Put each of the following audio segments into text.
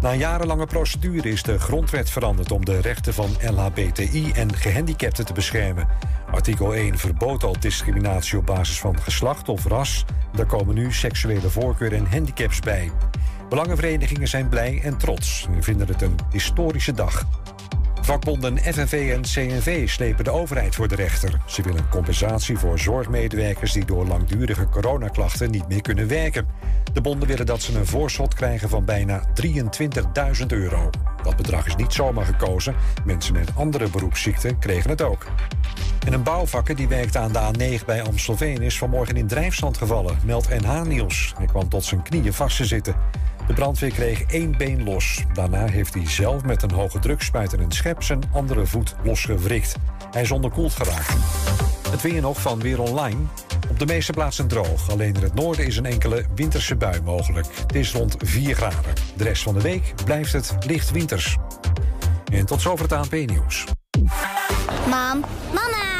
Na jarenlange procedure is de grondwet veranderd om de rechten van LHBTI en gehandicapten te beschermen. Artikel 1 verbood al discriminatie op basis van geslacht of ras. Daar komen nu seksuele voorkeur en handicaps bij. Belangenverenigingen zijn blij en trots en vinden het een historische dag. Vakbonden FNV en CNV slepen de overheid voor de rechter. Ze willen compensatie voor zorgmedewerkers die door langdurige coronaklachten niet meer kunnen werken. De bonden willen dat ze een voorschot krijgen van bijna 23.000 euro. Dat bedrag is niet zomaar gekozen. Mensen met andere beroepsziekten kregen het ook. En een bouwvakker die werkte aan de A9 bij Amstelveen is vanmorgen in drijfstand gevallen, meldt NH Nieuws. Hij kwam tot zijn knieën vast te zitten. De brandweer kreeg één been los. Daarna heeft hij zelf met een hoge drukspuit en schep zijn andere voet losgewrikt. Hij is onderkoeld geraakt. Het weer nog van Weer Online. Op de meeste plaatsen droog. Alleen in het noorden is een enkele winterse bui mogelijk. Het is rond 4 graden. De rest van de week blijft het licht winters. En tot zover het ANP-nieuws. Mam, mama,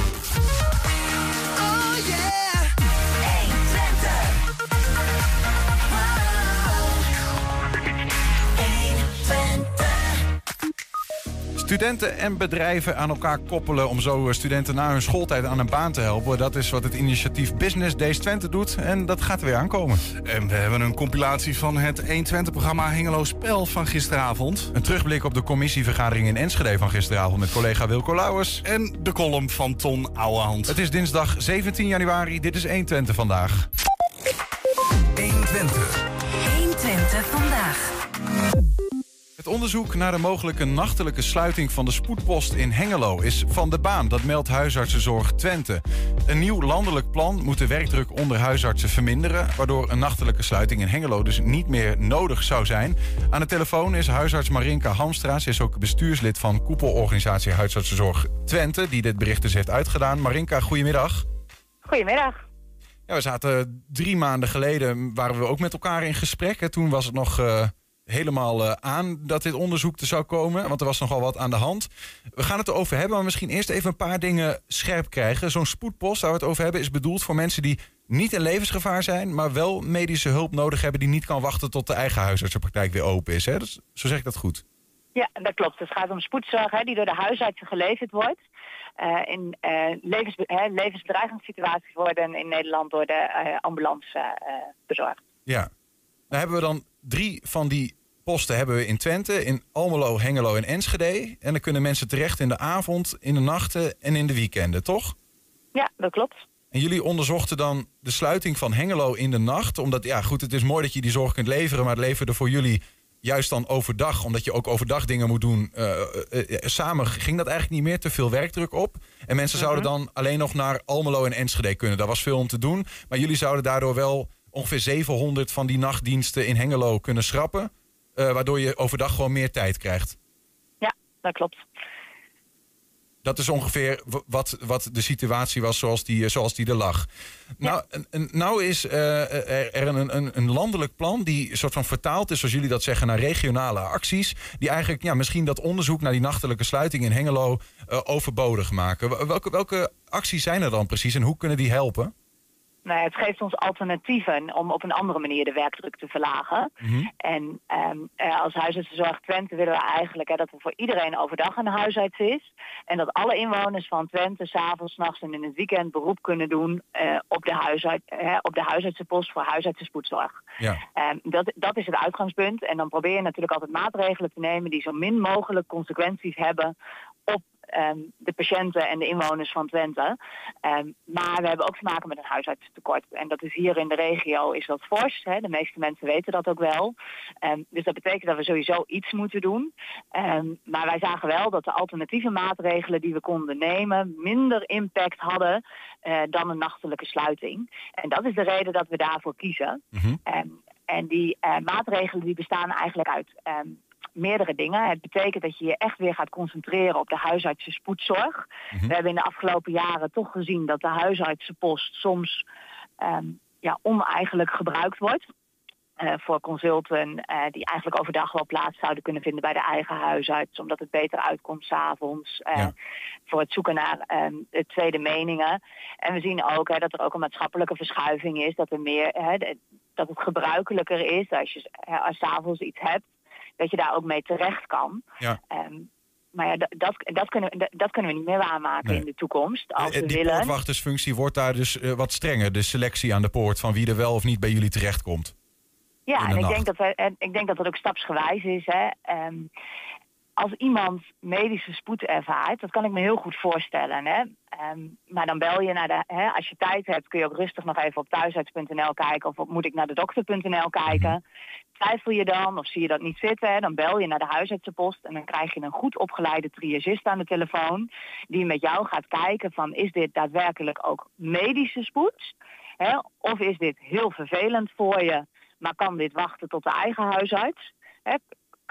Studenten en bedrijven aan elkaar koppelen om zo eh, studenten na hun schooltijd aan een baan te helpen. Dat is wat het initiatief Business Days Twente doet en dat gaat er weer aankomen. En we hebben een compilatie van het 120-programma Hengelo Spel van gisteravond. Een terugblik op de commissievergadering in Enschede van gisteravond met collega Wilco Lauwers. En de column van Ton Ouwehand. Het is dinsdag 17 januari, dit is 120 vandaag. 120. 120 vandaag. Het onderzoek naar de mogelijke nachtelijke sluiting van de spoedpost in Hengelo is van de baan. Dat meldt Huisartsenzorg Twente. Een nieuw landelijk plan moet de werkdruk onder huisartsen verminderen, waardoor een nachtelijke sluiting in Hengelo dus niet meer nodig zou zijn. Aan de telefoon is huisarts Marinka Hamstra. Ze is ook bestuurslid van koepelorganisatie Huisartsenzorg Twente, die dit bericht dus heeft uitgedaan. Marinka, goedemiddag. Goedemiddag. Ja, we zaten drie maanden geleden, waren we ook met elkaar in gesprek. Toen was het nog... Uh, helemaal uh, aan dat dit onderzoek er zou komen. Want er was nogal wat aan de hand. We gaan het erover hebben, maar misschien eerst even een paar dingen scherp krijgen. Zo'n spoedpost waar we het over hebben is bedoeld voor mensen die niet in levensgevaar zijn, maar wel medische hulp nodig hebben die niet kan wachten tot de eigen huisartsenpraktijk weer open is. Hè? Dus, zo zeg ik dat goed. Ja, dat klopt. Het gaat om spoedzorg hè, die door de huisartsen geleverd wordt. Uh, in uh, hè, levensbedreigingssituaties worden in Nederland door de ambulance bezorgd. Ja, nou hebben we dan drie van die posten hebben we in Twente, in Almelo, Hengelo en Enschede. En dan kunnen mensen terecht in de avond, in de nachten en in de weekenden, toch? Ja, dat klopt. En jullie onderzochten dan de sluiting van Hengelo in de nacht. Omdat, ja goed, het is mooi dat je die zorg kunt leveren, maar het leverde voor jullie juist dan overdag, omdat je ook overdag dingen moet doen. Uh, uh, uh, samen ging dat eigenlijk niet meer, te veel werkdruk op. En mensen Mhm. zouden dan alleen nog naar Almelo en Enschede kunnen. Daar was veel om te doen. Maar jullie zouden daardoor wel ongeveer 700 van die nachtdiensten in Hengelo kunnen schrappen. Uh, waardoor je overdag gewoon meer tijd krijgt. Ja, dat klopt. Dat is ongeveer wat, wat de situatie was zoals die, zoals die er lag. Ja. Nou, nou is uh, er een, een, een, landelijk plan die soort van vertaald is, zoals jullie dat zeggen, naar regionale acties. Die eigenlijk ja, misschien dat onderzoek naar die nachtelijke sluiting in Hengelo uh, overbodig maken. Welke, welke acties zijn er dan precies en hoe kunnen die helpen? Nou, het geeft ons alternatieven om op een andere manier de werkdruk te verlagen. Mm -hmm. En um, uh, als huisartsenzorg Twente willen we eigenlijk hè, dat er voor iedereen overdag een huisarts is. En dat alle inwoners van Twente s'avonds, nachts en in het weekend beroep kunnen doen uh, op, de huisarts, uh, op de huisartsenpost voor huisartsenspoedzorg. Ja. Um, dat, dat is het uitgangspunt. En dan probeer je natuurlijk altijd maatregelen te nemen die zo min mogelijk consequenties hebben op um, de patiënten en de inwoners van Twente. Um, maar we hebben ook te maken met een huisartsentekort. En dat is hier in de regio is dat fors. Hè? De meeste mensen weten dat ook wel. Um, dus dat betekent dat we sowieso iets moeten doen. maar wij zagen wel dat de alternatieve maatregelen die we konden nemen... minder impact hadden uh, dan een nachtelijke sluiting. En dat is de reden dat we daarvoor kiezen. Mhm. en die uh, maatregelen die bestaan eigenlijk uit meerdere dingen. Het betekent dat je je echt weer gaat concentreren op de huisartsen spoedzorg. Mhm. We hebben in de afgelopen jaren toch gezien dat de huisartsenpost soms ehm, ja, oneigenlijk gebruikt wordt. eh, voor consulten eh, die eigenlijk overdag wel plaats zouden kunnen vinden bij de eigen huisarts, omdat het beter uitkomt s'avonds. Ja. Voor het zoeken naar ehm, de tweede meningen. En we zien ook hè, dat er ook een maatschappelijke verschuiving is, dat er meer hè, dat het gebruikelijker is als je als 's avonds iets hebt, dat je daar ook mee terecht kan. Ja. Ehm, maar ja, dat, dat, kunnen, dat, dat kunnen we niet meer waarmaken Nee. in de toekomst. Als Eh, we die willen. poortwachtersfunctie wordt daar dus eh, wat strenger. De selectie aan de poort van wie er wel of niet bij jullie terechtkomt. Ja, en ik nacht. denk, dat we, en ik denk dat dat ook stapsgewijs is. Hè. Ehm, als iemand medische spoed ervaart, dat kan ik me heel goed voorstellen. Hè. Ehm, maar dan bel je naar de. Hè, als je tijd hebt, kun je ook rustig nog even op thuisarts.nl kijken. Of op moet ik naar de dokter.nl kijken. Twijfel je dan of zie je dat niet zitten, hè, dan bel je naar de huisartsenpost. En dan krijg je een goed opgeleide triagist aan de telefoon. Die met jou gaat kijken van is dit daadwerkelijk ook medische spoed? Hè? Of is dit heel vervelend voor je, maar kan dit wachten tot de eigen huisarts?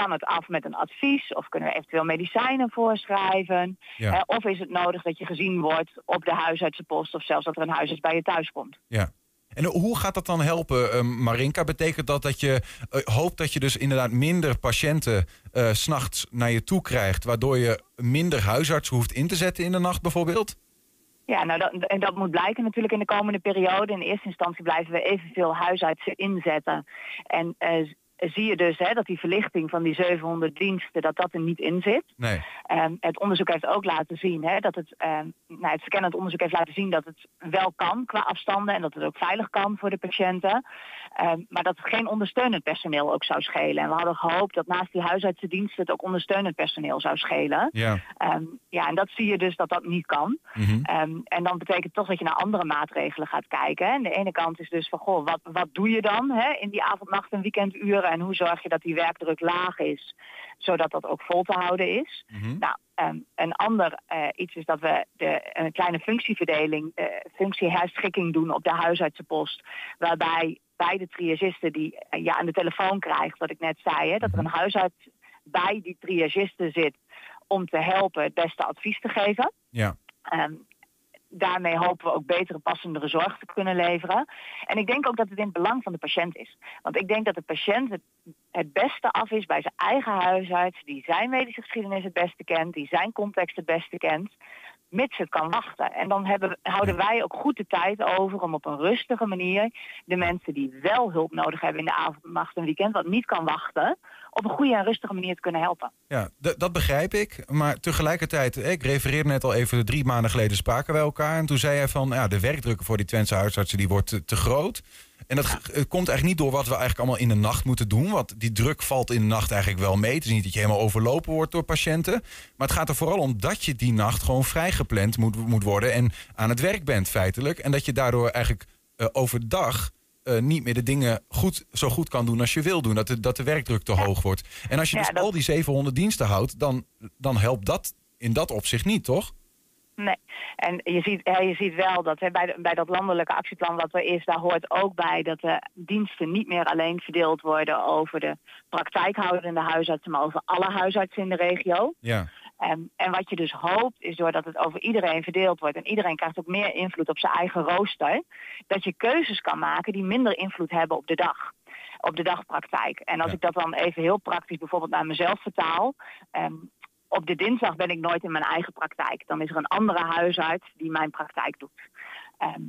Kan het af met een advies of kunnen we eventueel medicijnen voorschrijven? Ja. Hè? Of is het nodig dat je gezien wordt op de huisartsenpost of zelfs dat er een huisarts bij je thuis komt? Ja. En hoe gaat dat dan helpen, eh, Marinka? Betekent dat dat je eh, hoopt dat je dus inderdaad minder patiënten eh, 's s'nachts naar je toe krijgt, waardoor je minder huisartsen hoeft in te zetten in de nacht bijvoorbeeld? Ja, nou dat, en dat moet blijken natuurlijk in de komende periode. In eerste instantie blijven we evenveel huisartsen inzetten. En eh, zie je dus hè, dat die verlichting van die 700 diensten, dat dat er niet in zit. Nee. Ehm, het onderzoek heeft ook laten zien hè, dat het, ehm, nou, het verkennend onderzoek heeft laten zien dat het wel kan qua afstanden en dat het ook veilig kan voor de patiënten. Ehm, maar dat het geen ondersteunend personeel ook zou schelen. En we hadden gehoopt dat naast die huisartsendiensten het ook ondersteunend personeel zou schelen. Ja. Ehm, ja, en dat zie je dus dat dat niet kan. Mhm. Ehm, en dan betekent toch dat je naar andere maatregelen gaat kijken. hè. En de ene kant is dus van, goh, wat, wat doe je dan hè, in die avond, nacht en weekenduren? En hoe zorg je dat die werkdruk laag is, zodat dat ook vol te houden is? Mhm. Nou, een ander eh, iets is dat we de, een kleine functieverdeling, eh, functieherschikking doen op de huisartsenpost. Waarbij beide triagisten die eh, je aan de telefoon krijgt, wat ik net zei, hè, dat er een huisarts bij die triagisten zit om te helpen het beste advies te geven. Ja. Ehm, daarmee hopen we ook betere, passendere zorg te kunnen leveren. En ik denk ook dat het in het belang van de patiënt is. Want ik denk dat de patiënt het, het beste af is bij zijn eigen huisarts, die zijn medische geschiedenis het beste kent, die zijn context het beste kent, mits het kan wachten. En dan hebben, houden wij ook goed de tijd over om op een rustige manier de mensen die wel hulp nodig hebben in de avond, nacht en weekend, wat niet kan wachten, op een goede en rustige manier te kunnen helpen. Ja, dat begrijp ik. Maar tegelijkertijd, eh, ik refereerde net al even, drie maanden geleden spraken wij elkaar. En toen zei hij van, ja, de werkdruk voor die Twentse huisartsen die wordt te, te groot. En dat het komt eigenlijk niet door wat we eigenlijk allemaal in de nacht moeten doen. Want die druk valt in de nacht eigenlijk wel mee. Het is niet dat je helemaal overlopen wordt door patiënten. Maar het gaat er vooral om dat je die nacht gewoon vrijgepland moet, moet worden. En aan het werk bent feitelijk. En dat je daardoor eigenlijk eh, overdag eh, niet meer de dingen goed, zo goed kan doen als je wil doen. Dat de, dat de werkdruk te hoog wordt. En als je Ja, dus dat- al die 700 diensten houdt, dan, dan helpt dat in dat opzicht niet, toch? Nee. En je ziet, je ziet wel dat hè, bij, de- bij dat landelijke actieplan wat er is, daar hoort ook bij dat de diensten niet meer alleen verdeeld worden over de praktijkhoudende huisartsen, maar over alle huisartsen in de regio. Ja. En, en wat je dus hoopt, is doordat het over iedereen verdeeld wordt en iedereen krijgt ook meer invloed op zijn eigen rooster, dat je keuzes kan maken die minder invloed hebben op de dag. Op de dagpraktijk. En als Ja. ik dat dan even heel praktisch bijvoorbeeld naar mezelf vertaal. ehm, op de dinsdag ben ik nooit in mijn eigen praktijk. Dan is er een andere huisarts die mijn praktijk doet. Ehm,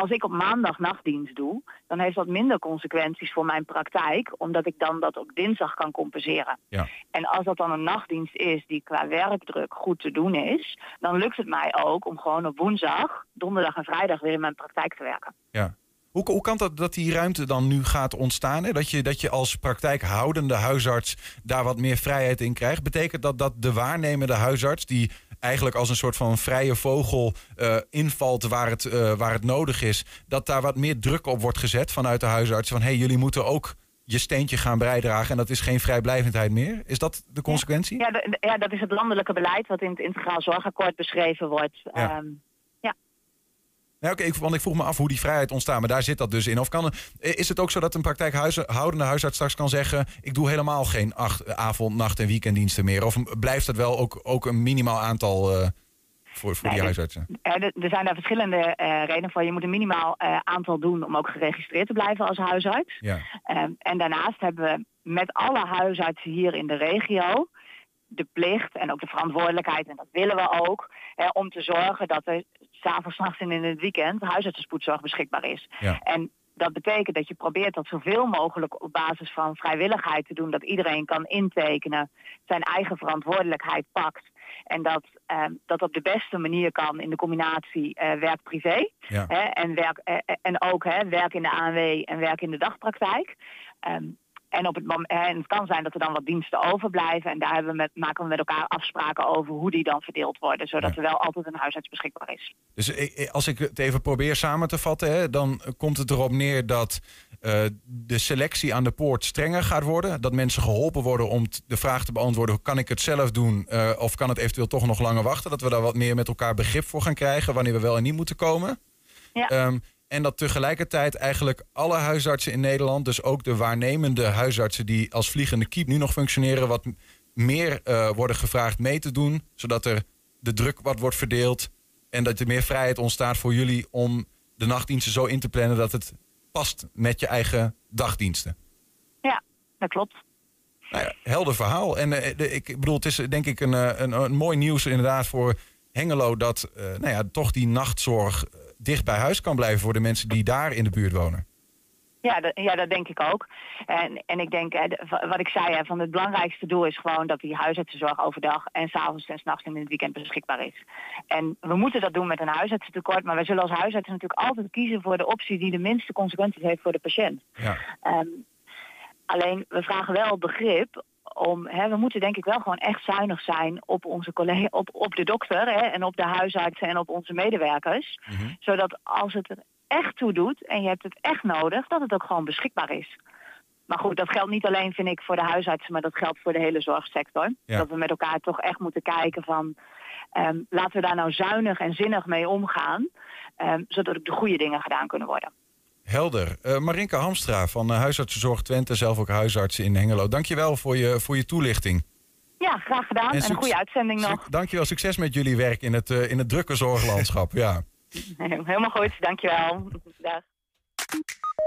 als ik op maandag nachtdienst doe, dan heeft dat minder consequenties voor mijn praktijk, omdat ik dan dat op dinsdag kan compenseren. Ja. En als dat dan een nachtdienst is die qua werkdruk goed te doen is, dan lukt het mij ook om gewoon op woensdag, donderdag en vrijdag weer in mijn praktijk te werken. Ja. Hoe, hoe kan dat dat die ruimte dan nu gaat ontstaan? Hè? Dat, je, dat je als praktijkhoudende huisarts daar wat meer vrijheid in krijgt. Betekent dat dat de waarnemende huisarts, die eigenlijk als een soort van vrije vogel eh, invalt waar het, eh, waar het nodig is, dat daar wat meer druk op wordt gezet vanuit de huisarts? Van hé, hey, jullie moeten ook je steentje gaan bijdragen en dat is geen vrijblijvendheid meer. Is dat de consequentie? Ja, de- ja, dat is het landelijke beleid wat in het Integraal Zorgakkoord beschreven wordt. Ja. Ehm, Ja, oké, want ik vroeg me af hoe die vrijheid ontstaat, maar daar zit dat dus in. Of kan, er- is het ook zo dat een praktijkhoudende huisarts straks kan zeggen... ik doe helemaal geen acht, avond, nacht en weekenddiensten meer? Of blijft het wel ook, ook een minimaal aantal eh, voor, voor Nee, die huisartsen? Eh, er er zijn daar verschillende eh, redenen voor. Je moet een minimaal eh, aantal doen om ook geregistreerd te blijven als huisarts. Ja. Ehm, en daarnaast hebben we met alle huisartsen hier in de regio de plicht en ook de verantwoordelijkheid, en dat willen we ook, hè, om te zorgen dat er s'avonds, nachts en in het weekend huisartsenspoedzorg beschikbaar is. Ja. En dat betekent dat je probeert dat zoveel mogelijk op basis van vrijwilligheid te doen, dat iedereen kan intekenen, zijn eigen verantwoordelijkheid pakt. En dat ehm, dat op de beste manier kan in de combinatie eh, werk-privé. Ja. En, werk, eh, en ook hè, werk in de ANW en werk in de dagpraktijk. Ehm, en, op het en kan zijn dat er dan wat diensten overblijven. En daar hebben we met, maken we met elkaar afspraken over hoe die dan verdeeld worden. Zodat Ja. er wel altijd een huisarts beschikbaar is. Dus als ik het even probeer samen te vatten, hè, dan komt het erop neer dat eh, de selectie aan de poort strenger gaat worden. Dat mensen geholpen worden om de vraag te beantwoorden: kan ik het zelf doen eh, of kan het eventueel toch nog langer wachten? Dat we daar wat meer met elkaar begrip voor gaan krijgen wanneer we wel en niet moeten komen. Ja. Ehm, en dat tegelijkertijd eigenlijk alle huisartsen in Nederland, dus ook de waarnemende huisartsen die als vliegende kiep nu nog functioneren, wat meer eh, worden gevraagd mee te doen, zodat er de druk wat wordt verdeeld en dat er meer vrijheid ontstaat voor jullie om de nachtdiensten zo in te plannen dat het past met je eigen dagdiensten. Ja, dat klopt. Nou ja, helder verhaal. En eh, de, ik bedoel, het is denk ik een, eh, een, een mooi nieuws inderdaad voor Hengelo dat eh, nou ja, toch die nachtzorg eh, dicht bij huis kan blijven voor de mensen die daar in de buurt wonen. Ja, dat, ja, dat denk ik ook. En, en ik denk, wa- wat ik zei, van het belangrijkste doel is gewoon dat die huisartsenzorg overdag en s'avonds en s'nachts en in het weekend beschikbaar is. En we moeten dat doen met een huisartsentekort, maar wij zullen als huisartsen natuurlijk altijd kiezen voor de optie die de minste consequenties heeft voor de patiënt. Ja. Ehm, alleen, we vragen wel begrip om, hè, we moeten denk ik wel gewoon echt zuinig zijn op onze collega, op, op de dokter hè, en op de huisartsen en op onze medewerkers. Mhm. Zodat als het er echt toe doet en je hebt het echt nodig, dat het ook gewoon beschikbaar is. Maar goed, dat geldt niet alleen, vind ik, voor de huisartsen, maar dat geldt voor de hele zorgsector. Ja. Dat we met elkaar toch echt moeten kijken van, ehm, laten we daar nou zuinig en zinnig mee omgaan, ehm, zodat ook de goede dingen gedaan kunnen worden. Helder. Eh Marinke Hamstra van eh, Huisartsenzorg Twente, zelf ook huisarts in Hengelo. Dankjewel voor je, voor je toelichting. Ja, graag gedaan en, een goede uitzending nog. Dankjewel, succes met jullie werk in het, eh, in het drukke zorglandschap. Ja. Helemaal goed, dankjewel. Dag.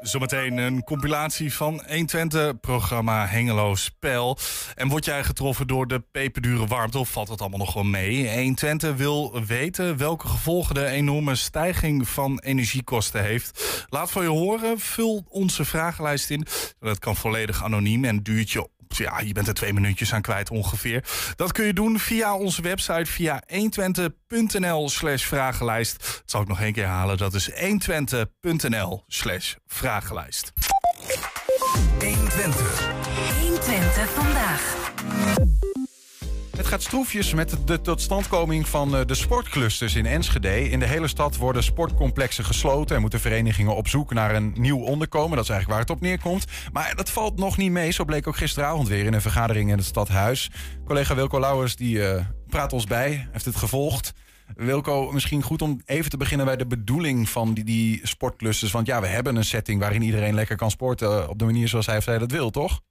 Zometeen een compilatie van 120 programma Hengelo Spel. En word jij getroffen door de peperdure warmte of valt het allemaal nog wel mee? 120 wil weten welke gevolgen de enorme stijging van energiekosten heeft. Laat van je horen, vul onze vragenlijst in. Dat kan volledig anoniem en duurt je ja, je bent er twee minuutjes aan kwijt ongeveer. Dat kun je doen via onze website, via 120.nl slash vragenlijst. Dat zal ik nog één keer halen, dat is 120.nl slash vragenlijst. 120. 120 vandaag. Het gaat stroefjes met de totstandkoming van eh, de sportclusters in Enschede. In de hele stad worden sportcomplexen gesloten en moeten verenigingen op zoek naar een nieuw onderkomen. Dat is eigenlijk waar het op neerkomt. Maar dat valt nog niet mee. Zo bleek ook gisteravond weer in een vergadering in het stadhuis. Collega Wilco Lauwers die eh, praat ons bij, heeft het gevolgd. Wilco, misschien goed om even te beginnen bij de bedoeling van die, die sportclusters. Want ja, we hebben een setting waarin iedereen lekker kan sporten eh, op de manier zoals hij of zij dat wil, toch?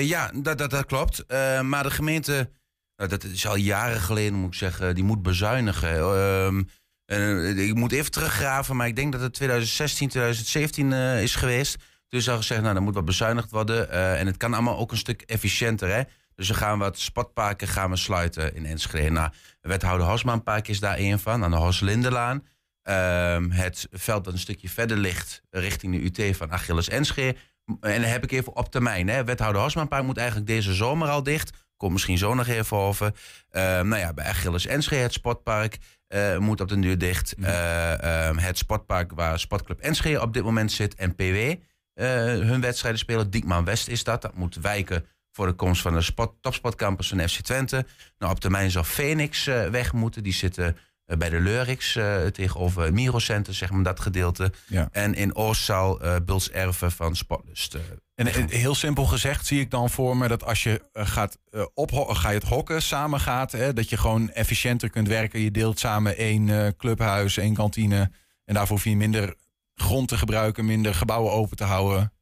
Ja, dat, dat, dat klopt. Maar de gemeente, nou, dat is al jaren geleden moet ik zeggen, die moet bezuinigen. Ehm, eh, ik moet even teruggraven, maar ik denk dat het 2016, 2017 eh, is geweest. Dus al gezegd, nou, er moet wat bezuinigd worden. Eh, en het kan allemaal ook een stuk efficiënter, hè. Dus we gaan wat spatparken gaan we sluiten in Enschede. Nou, wethouder Hosmaanpark is daar één van, aan de Hoslindelaan. Ehm, het veld dat een stukje verder ligt richting de UT van Achilles Enschede. En dan heb ik even op termijn. Hè. Wethouder Hosmaanpark moet eigenlijk deze zomer al dicht. Komt misschien zo nog even over. Ehm, nou ja, bij Achilles Enschede, het sportpark, eh, moet op de duur dicht. Eh, ehm, het sportpark waar Sportclub Enschede op dit moment zit en PW eh, hun wedstrijden spelen. Diekman West is dat. Dat moet wijken voor de komst van de sport, topsportcampus van FC Twente. Nou, op termijn zal Phoenix weg moeten. Die zitten bij de Leurix eh, tegenover Mirocenter, zeg maar dat gedeelte. Ja. En in Oost zal eh Buls Erven van Sportlust. eh, En eh, heel simpel gezegd zie ik dan voor me dat als je eh, gaat eh, opho- ga je het hokken, samen gaat, hè, dat je gewoon efficiënter kunt werken. Je deelt samen één eh, clubhuis, één kantine En daarvoor hoef je minder grond te gebruiken, minder gebouwen open te houden.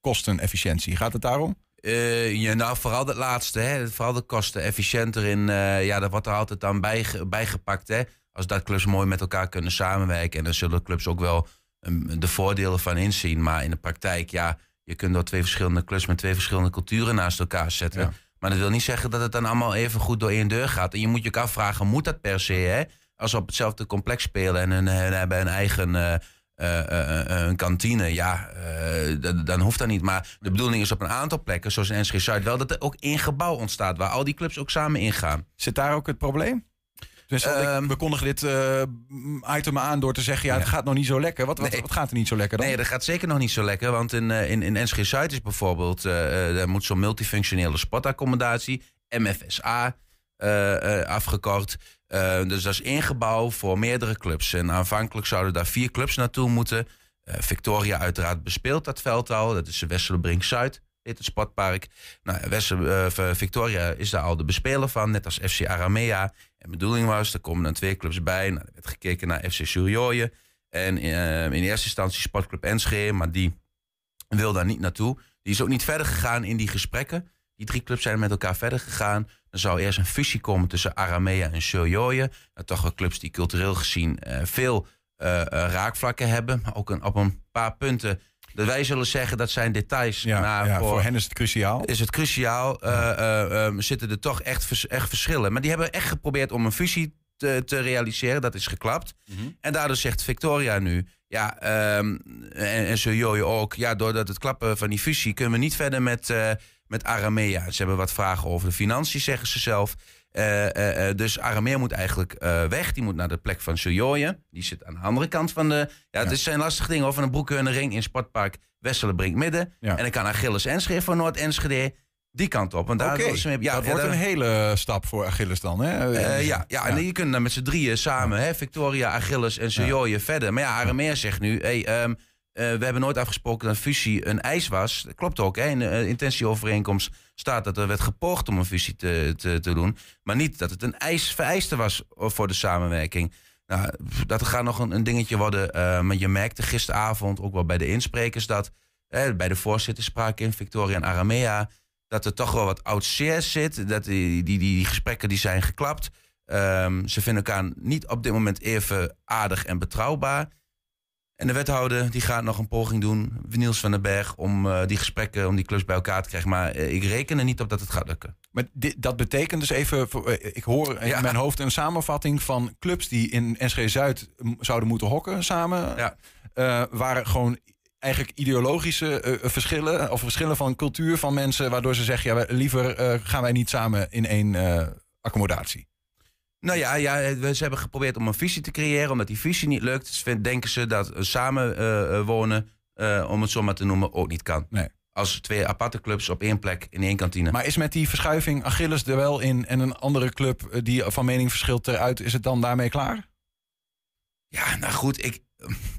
Kostenefficiëntie. Gaat het daarom? Eh, ja, nou, vooral het laatste, hè. vooral de kosten efficiënter in. eh, ja, dat wordt er altijd aan bijge- bijgepakt. Hè. Als dat clubs mooi met elkaar kunnen samenwerken. En dan zullen clubs ook wel ehm, de voordelen van inzien. Maar in de praktijk, ja, je kunt door twee verschillende clubs met twee verschillende culturen naast elkaar zetten. Ja. Maar dat wil niet zeggen dat het dan allemaal even goed door één deur gaat. En je moet je ook afvragen, moet dat per se? Hè? Als ze op hetzelfde complex spelen en hun, hun hebben een eigen eh, een kantine, ja, eh, dan hoeft dat niet. Maar de bedoeling is op een aantal plekken, zoals in NSG Zuid, wel dat er ook één gebouw ontstaat waar al die clubs ook samen ingaan. Zit daar ook het probleem? Dus Ehm, we kondigen dit eh, item aan door te zeggen... ja, het gaat nog niet zo lekker. Wat, wat, Nee. wat gaat er niet zo lekker dan? Nee, dat gaat zeker nog niet zo lekker. Want in, eh, in, in NSG Zuid is bijvoorbeeld... eh, eh, daar moet zo'n multifunctionele sportaccommodatie, MFSA, eh, eh, afgekort. Eh, dus dat is één gebouw voor meerdere clubs. En aanvankelijk zouden daar vier clubs naartoe moeten. Eh, Victoria uiteraard bespeelt dat veld al. Dat is de Westerbrink Zuid, heet het sportpark. Nou, Wester, eh, Victoria is daar al de bespeler van, net als FC Aramea. En bedoeling was, er komen dan twee clubs bij. Nou, er werd gekeken naar FC Surjooien. En in eerste instantie Sportclub Enschede, maar die wil daar niet naartoe. Die is ook niet verder gegaan in die gesprekken. Die drie clubs zijn met elkaar verder gegaan. Er zou eerst een fusie komen tussen Aramea en Surjooien. Dat toch wel clubs die cultureel gezien eh, veel eh, eh, raakvlakken hebben. Maar ook een, op een paar punten. Dat wij zullen zeggen dat zijn details. ja, maar ja, voor, hen is het cruciaal. is het cruciaal. eh, eh, eh, zitten er toch echt, vers- echt verschillen. Maar die hebben echt geprobeerd om een fusie te, te realiseren. Dat is geklapt. En daardoor zegt Victoria nu... Ja, ehm, en, en Surjoje ook... Ja, doordat het klappen van die fusie... kunnen we niet verder met, met Aramea. Ze hebben wat vragen over de financiën, zeggen ze zelf. Eh, eh, eh, dus Aramea moet eigenlijk weg. Die moet naar de plek van Surjoje. Die zit aan de andere kant van de... Ja, het zijn lastige dingen. Over een broekheuning in Sportpark Wesselenbrink Midden. Ja. En dan kan Achilles Enschede van Noord-Enschede die kant op. Want daar willen ze mee- ja, dat ja, wordt daar- een hele stap voor Achilles dan. Hè? ja, ja, en je kunt dan met z'n drieën samen, hè, Victoria, Achilles en Sojoje verder. Maar ja, Arameer zegt nu, hey, ehm, eh, we hebben nooit afgesproken dat fusie een eis was. Dat klopt ook, hè. in de eh, intentieovereenkomst staat dat er werd gepoogd om een fusie te, te, doen. Maar niet dat het een eis, vereiste was voor de samenwerking. Nou, dat gaat nog een, een dingetje worden. eh, maar je merkte gisteravond ook wel bij de insprekers dat... eh, bij de voorzitter spraken in Victoria en Aramea... dat er toch wel wat oud zeer zit. Dat die, die, die, die gesprekken die zijn geklapt. Ehm, ze vinden elkaar niet op dit moment even aardig en betrouwbaar. En de wethouder die gaat nog een poging doen, Niels van den Berg... om eh, die gesprekken, om die clubs bij elkaar te krijgen. Maar eh, ik reken er niet op dat het gaat lukken. Maar dit, dat betekent dus even, voor- eh, ik hoor in Ja. mijn hoofd een samenvatting van clubs die in NSG Zuid zouden moeten hokken samen. Ja. Waar gewoon eigenlijk ideologische verschillen of verschillen van cultuur van mensen, waardoor ze zeggen, ja, liever gaan wij niet samen in één accommodatie. Nou ja, ja, we- ze hebben geprobeerd om een visie te creëren. Omdat die visie niet lukt, dus denken ze dat eh, samen eh, eh, wonen, eh, om het zo maar te noemen, ook niet kan. Nee. Als twee aparte clubs op één plek in één kantine. Maar is met die verschuiving Achilles er wel in en een andere club die van mening verschilt eruit, is het dan daarmee klaar? Ja, nou goed, ik,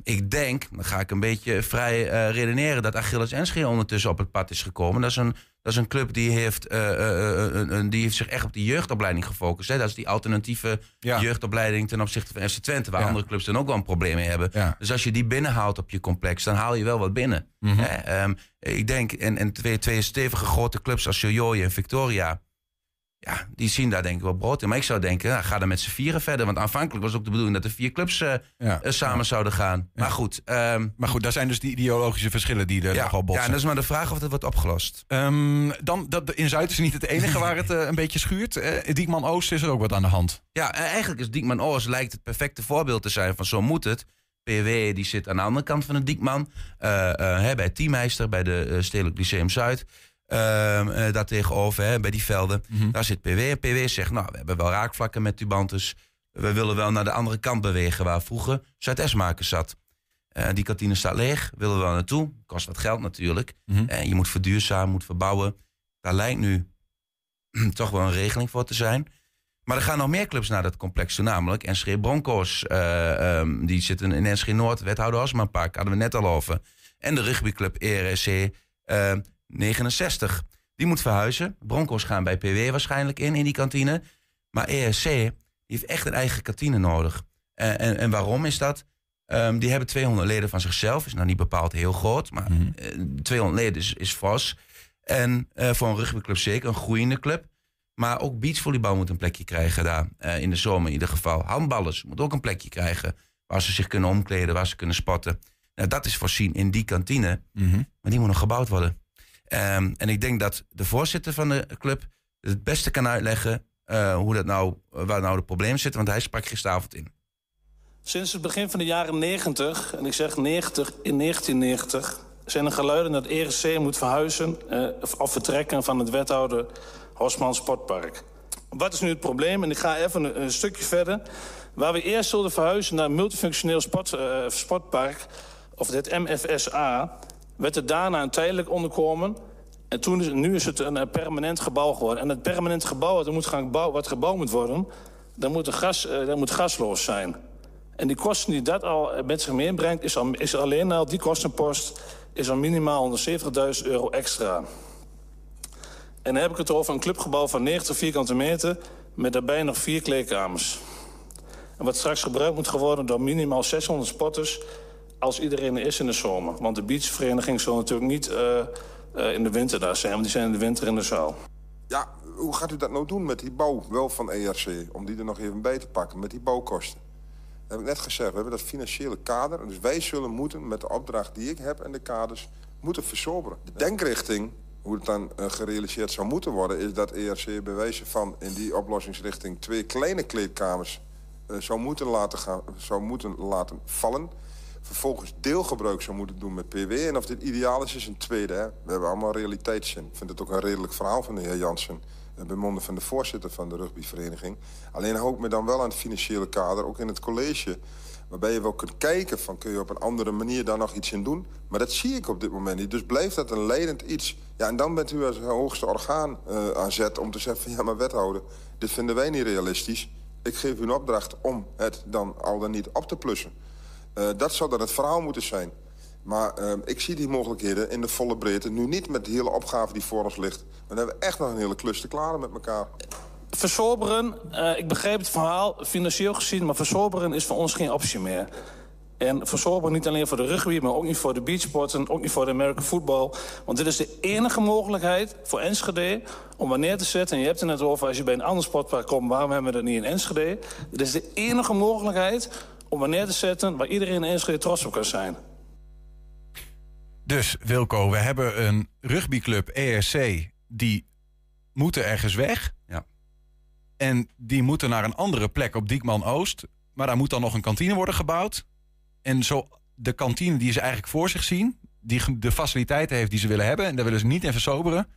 ik denk, dan ga ik een beetje vrij eh, redeneren, dat Achilles Enschede ondertussen op het pad is gekomen. Dat is een, dat is een club die heeft, een- een- die heeft zich echt op die jeugdopleiding gefocust. Hè? Dat is die alternatieve Ja. jeugdopleiding ten opzichte van FC Twente, waar Ja. andere clubs dan ook wel een probleem mee hebben. Ja. Dus als je die binnenhaalt op je complex, dan haal je wel wat binnen. Mhm. Hè? Ehm, ik denk, en, en twee, twee stevige grote clubs als Jojoy en Victoria, ja, die zien daar denk ik wel brood in. Maar ik zou denken, nou, ga dan met z'n vieren verder. Want aanvankelijk was ook de bedoeling dat de vier clubs eh, Ja. eh, samen zouden gaan. Maar goed, ehm, Maar goed, daar zijn dus die ideologische verschillen die er ja, nogal ja, botsen. en dat is maar de vraag of dat wordt opgelost. Ehm, dan, dat, in Zuid is niet het enige waar het eh, een beetje schuurt. Diekman Oost is er ook wat aan de hand. Ja, en eigenlijk is Diekman Oors lijkt het perfecte voorbeeld te zijn van zo moet het. PW die zit aan de andere kant van de Diekman. bij Teammeister, bij de Stedelijk Lyceum Zuid. Ehm eh, daar tegenover, hè, bij die velden. Mhm. Daar zit PW. En PW zegt, nou, we hebben wel raakvlakken met Tubantus. We willen wel naar de andere kant bewegen waar vroeger Zuid-Esmakers zat. Eh, die kantine staat leeg, willen we wel naartoe. Kost wat geld natuurlijk. En je moet verduurzamen, moet verbouwen. Daar lijkt nu toch wel een regeling voor te zijn. Maar er gaan nog meer clubs naar dat complex toe, namelijk NSG Broncos. eh, ehm, die zitten in NSG Noord, wethouder Osmanpark, hadden we net al over. En de rugbyclub ERSC eh, 69. Die moet verhuizen. Broncos gaan bij PW waarschijnlijk in, in die kantine. Maar ERC die heeft echt een eigen kantine nodig. Eh, en, en waarom is dat? Ehm, die hebben 200 leden van zichzelf. Is nou niet bepaald heel groot, maar Mhm. eh, 200 leden is, is fors. En eh, voor een rugbyclub zeker een groeiende club. Maar ook beachvolleybal moet een plekje krijgen daar. eh, in de zomer in ieder geval. Handballers moeten ook een plekje krijgen. Waar ze zich kunnen omkleden, waar ze kunnen sporten. Nou, dat is voorzien in die kantine. Mhm. Maar die moet nog gebouwd worden. Ehm, en ik denk dat de voorzitter van de club het beste kan uitleggen eh, hoe dat nou, waar nou de problemen zitten. Want hij sprak gisteravond in. Sinds het begin van de jaren 90, en ik zeg 90 in 1990, zijn er geluiden dat ERC moet verhuizen eh, of vertrekken van het wethouder Hosman Sportpark. Wat is nu het probleem? En ik ga even een, stukje verder. Waar we eerst zullen verhuizen naar een multifunctioneel sport, eh, sportpark, of het MFSA, werd er daarna een tijdelijk onderkomen. En toen is, nu is het een eh, permanent gebouw geworden. En het permanent gebouw wat, moet gaan gebouwd moet worden, dat moet, gas, eh, moet gasloos zijn. En die kosten die dat al met zich meebrengt, is, al, is alleen al die kostenpost is al minimaal 170.000 euro extra. En dan heb ik het over een clubgebouw van 90 vierkante meter met daarbij nog vier kleedkamers. En wat straks gebruikt moet worden door minimaal 600 sporters als iedereen er is in de zomer. Want de beachvereniging zal natuurlijk niet eh, eh, in de winter daar zijn, want die zijn in de winter in de zaal. Ja, hoe gaat u dat nou doen met die bouw wel van ERC? Om die er nog even bij te pakken, met die bouwkosten. Dat heb ik net gezegd, we hebben dat financiële kader. Dus wij zullen moeten, met de opdracht die ik heb en de kaders, moeten versoberen. De denkrichting, hoe het dan eh, gerealiseerd zou moeten worden... is dat ERC bewezen van in die oplossingsrichting... twee kleine kleedkamers zou, moeten laten gaan, zou moeten laten vallen. Vervolgens deelgebruik zou moeten doen met PW. En of dit ideaal is, is een tweede. Hè? We hebben allemaal realiteitszin. Ik vind het ook een redelijk verhaal van de heer Jansen. eh, Bij monden van de voorzitter van de rugbyvereniging. Alleen ik me dan wel aan het financiële kader, ook in het college. Waarbij je wel kunt kijken van kun je op een andere manier daar nog iets in doen. Maar dat zie ik op dit moment niet. Dus blijft dat een leidend iets. Ja, en dan bent u als hoogste orgaan eh, aan zet om te zeggen van ja, maar wethouder, dit vinden wij niet realistisch. Ik geef u een opdracht om het dan al dan niet op te plussen. Eh, dat zou dan het verhaal moeten zijn. Maar eh, ik zie die mogelijkheden in de volle breedte. Nu niet met de hele opgave die voor ons ligt. Maar dan hebben we echt nog een hele klus te klaren met elkaar. Versoberen, eh, ik begrijp het verhaal, financieel gezien... maar versoberen is voor ons geen optie meer. En versoberen niet alleen voor de rugby, maar ook niet voor de beachsporten... ook niet voor de American football. Want dit is de enige mogelijkheid voor Enschede om wanneer te zetten... en je hebt het net over als je bij een ander sportpark komt... waarom hebben we dat niet in Enschede? Dit is de enige mogelijkheid om wanneer te zetten... waar iedereen in Enschede trots op kan zijn. Dus Wilco, we hebben een rugbyclub ERC die moeten ergens weg. Ja. En die moeten naar een andere plek op Diekman Oost. Maar daar moet dan nog een kantine worden gebouwd. En zo de kantine die ze eigenlijk voor zich zien, die de faciliteiten heeft die ze willen hebben, en daar willen ze niet in versoberen,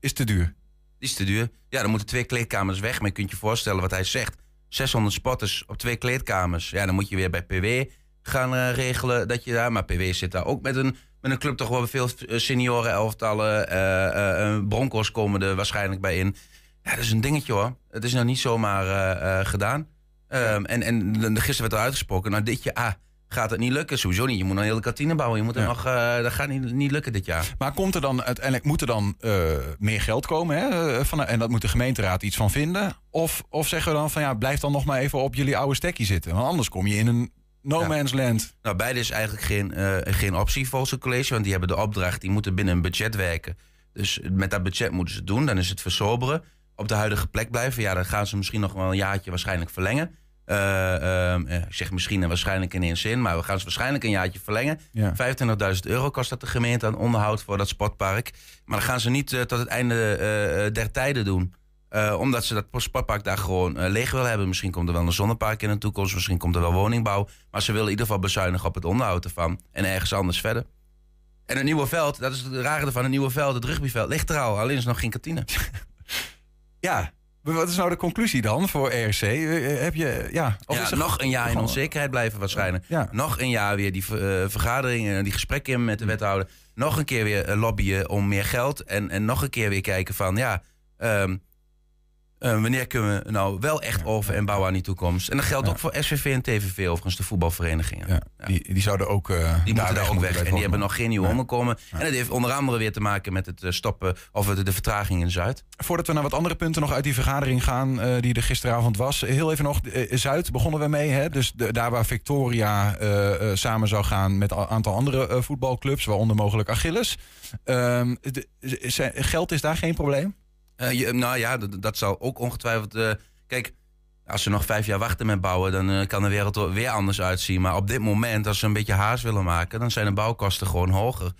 is te duur. Die is te duur. Ja, dan moeten twee kleedkamers weg. Maar je kunt je voorstellen wat hij zegt. 600 spotters op twee kleedkamers. Ja, dan moet je weer bij PW gaan eh, regelen dat je daar... Maar PW zit daar ook met een, met een club toch wel veel eh, senioren elftallen. eh, Broncos komen er waarschijnlijk bij in. Ja, dat is een dingetje hoor. Het is nog niet zomaar gedaan. Ehm, en, en gisteren werd er uitgesproken, nou dit jaar ah, gaat het niet lukken. Sowieso niet. Je moet een hele kantine bouwen. Je moet er Ja. nog, eh, dat gaat niet, niet lukken dit jaar. Maar komt er dan uiteindelijk moet er dan eh, meer geld komen? Hè? eh, Van, en dat moet de gemeenteraad iets van vinden? Of, of zeggen we dan van ja, blijf dan nog maar even op jullie oude stekkie zitten. Want anders kom je in een no Ja. man's land. Nou, beide is eigenlijk geen, geen optie volgens het college. Want die hebben de opdracht, die moeten binnen een budget werken. Dus met dat budget moeten ze het doen. Dan is het versoberen. Op de huidige plek blijven. Ja, dan gaan ze misschien nog wel een jaartje waarschijnlijk verlengen. Eh, ehm, eh, ik zeg misschien en waarschijnlijk in één zin. Maar we gaan ze waarschijnlijk een jaartje verlengen. Ja. 25.000 euro kost dat de gemeente aan onderhoud voor dat sportpark. Maar dan gaan ze niet eh, tot het einde der tijden doen. Eh, omdat ze dat sportpark daar gewoon leeg willen hebben. Misschien komt er wel een zonnepark in de toekomst. Misschien komt er wel woningbouw. Maar ze willen in ieder geval bezuinigen op het onderhoud ervan. En ergens anders verder. En het nieuwe veld, dat is het rare ervan. Het nieuwe veld, het rugbyveld, ligt er al. Alleen is nog geen kantine. Ja, wat is nou de conclusie dan voor ERC? Eh, Heb je, ja, er nog een jaar in onzekerheid blijven waarschijnlijk. Ja. Nog een jaar weer die ver- eh, vergaderingen, die gesprekken met de wethouder. Nog een keer weer eh, lobbyen om meer geld. En, en nog een keer weer kijken van, ja... ehm, Eh, wanneer kunnen we nou wel echt over en bouwen aan die toekomst? En dat geldt ook voor SVV en TVV, overigens, de voetbalverenigingen. Ja, Die, die zouden ook. eh, Die moeten daar ook weg. En die hebben nog geen nieuwe Nee. onderkomen. En dat heeft onder andere weer te maken met het eh, stoppen of de vertraging in Zuid. Voordat we naar wat andere punten nog uit die vergadering gaan, die er gisteravond was. Heel even nog, Zuid begonnen we mee. Hè? Dus de- daar waar Victoria samen zou gaan met een aantal andere voetbalclubs, waaronder mogelijk Achilles. Ehm, de- geld is daar geen probleem? Eh, je, nou ja, dat, zal ook ongetwijfeld. eh, kijk, als ze nog vijf jaar wachten met bouwen, dan eh, kan de wereld er weer anders uitzien. Maar op dit moment, als ze een beetje haast willen maken, dan zijn de bouwkosten gewoon hoger.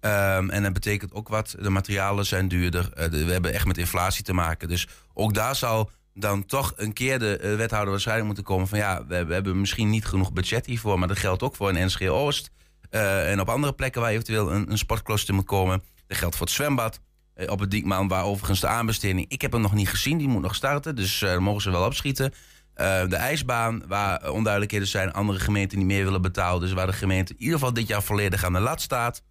Ehm, en dat betekent ook wat. De materialen zijn duurder. Eh, de- we hebben echt met inflatie te maken. Dus ook daar zal dan toch een keer de eh, wethouder waarschijnlijk moeten komen van ja, we, hebben misschien niet genoeg budget hiervoor. Maar dat geldt ook voor een NSG Oost. eh, en op andere plekken waar eventueel een, een sportcluster moet komen. Dat geldt voor het zwembad. Eh, op het Diekman, waar overigens de aanbesteding... Ik heb hem nog niet gezien, die moet nog starten. Dus eh, daar mogen ze wel opschieten. Eh, de ijsbaan, waar onduidelijkheden zijn... andere gemeenten niet meer willen betalen. Dus waar de gemeente in ieder geval dit jaar volledig aan de lat staat.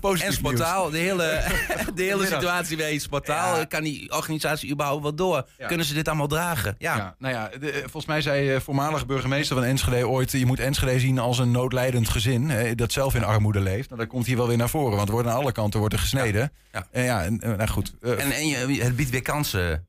Positief en Sportaal, de hele, de hele situatie bij Sportaal... Ja. kan die organisatie überhaupt wel door? Ja. Kunnen ze dit allemaal dragen? Ja. Ja, nou ja, de- volgens mij zei eh, voormalig burgemeester van Enschede ooit... je moet Enschede zien als een noodlijdend gezin... Hè, dat zelf in armoede leeft. Nou, dat komt hier wel weer naar voren, want er wordt aan alle kanten wordt er gesneden. Ja. En ja, en, eh, nou goed. eh, En, en je, het biedt weer kansen,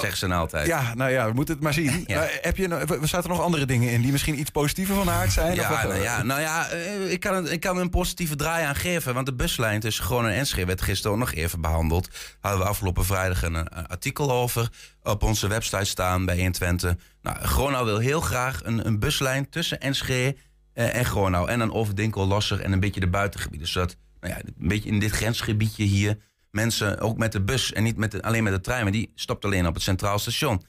zeggen ze dan altijd. ja, nou ja, we moeten het maar zien. Ja. Maar heb je, nou- we zaten er nog andere dingen in die misschien iets positiever van aard zijn? of wat? Ja, nou ja, nou ja eh, ik, kan ik kan een positieve draai aan geven. Want de buslijn tussen Groningen en Enschede werd gisteren ook nog even behandeld. Hadden we afgelopen vrijdag een, eh, artikel over op onze website staan bij 120. Nou, Gronau wil heel graag een, een buslijn tussen Enschede eh, en Gronau. En dan over Dinkel, Losser en een beetje de buitengebieden. Zodat nou ja, een beetje in dit grensgebiedje hier mensen ook met de bus en niet met de, alleen met de trein. Maar die stopt alleen op het Centraal Station.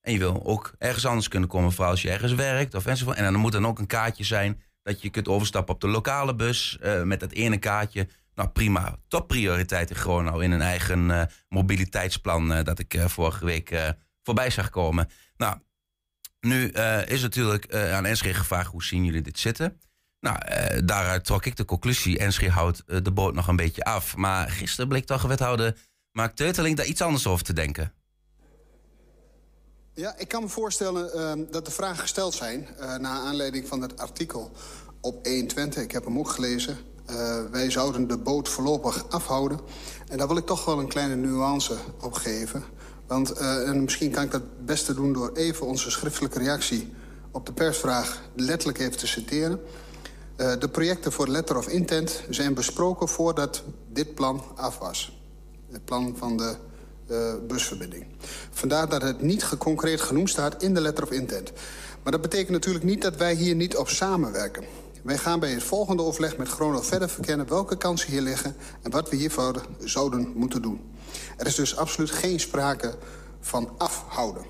En je wil ook ergens anders kunnen komen, vooral als je ergens werkt of enzovoort. En dan moet dan ook een kaartje zijn dat je kunt overstappen op de lokale bus eh, met dat ene kaartje. Nou prima, topprioriteit in Gronau in een eigen eh, mobiliteitsplan eh, dat ik vorige week voorbij zag komen. Nou, nu is natuurlijk aan Enschede gevraagd hoe zien jullie dit zitten. Nou, eh, daaruit trok ik de conclusie, Enschede houdt eh, de boot nog een beetje af. Maar gisteren bleek toch wethouder Mark Teuteling daar iets anders over te denken. Ja, ik kan me voorstellen ehm, dat de vragen gesteld zijn... eh naar aanleiding van het artikel op 120. Ik heb hem ook gelezen. Wij zouden de boot voorlopig afhouden. En daar wil ik toch wel een kleine nuance op geven. Want en misschien kan ik dat het beste doen door even onze schriftelijke reactie... op de persvraag letterlijk even te citeren. Eh, de projecten voor letter of intent zijn besproken voordat dit plan af was. Het plan van de eh, busverbinding. Vandaar dat het niet ge- concreet genoemd staat in de letter of intent. Maar dat betekent natuurlijk niet dat wij hier niet op samenwerken. Wij gaan bij het volgende overleg met Gronau verder verkennen... welke kansen hier liggen en wat we hiervoor zouden moeten doen. Er is dus absoluut geen sprake van afhouden.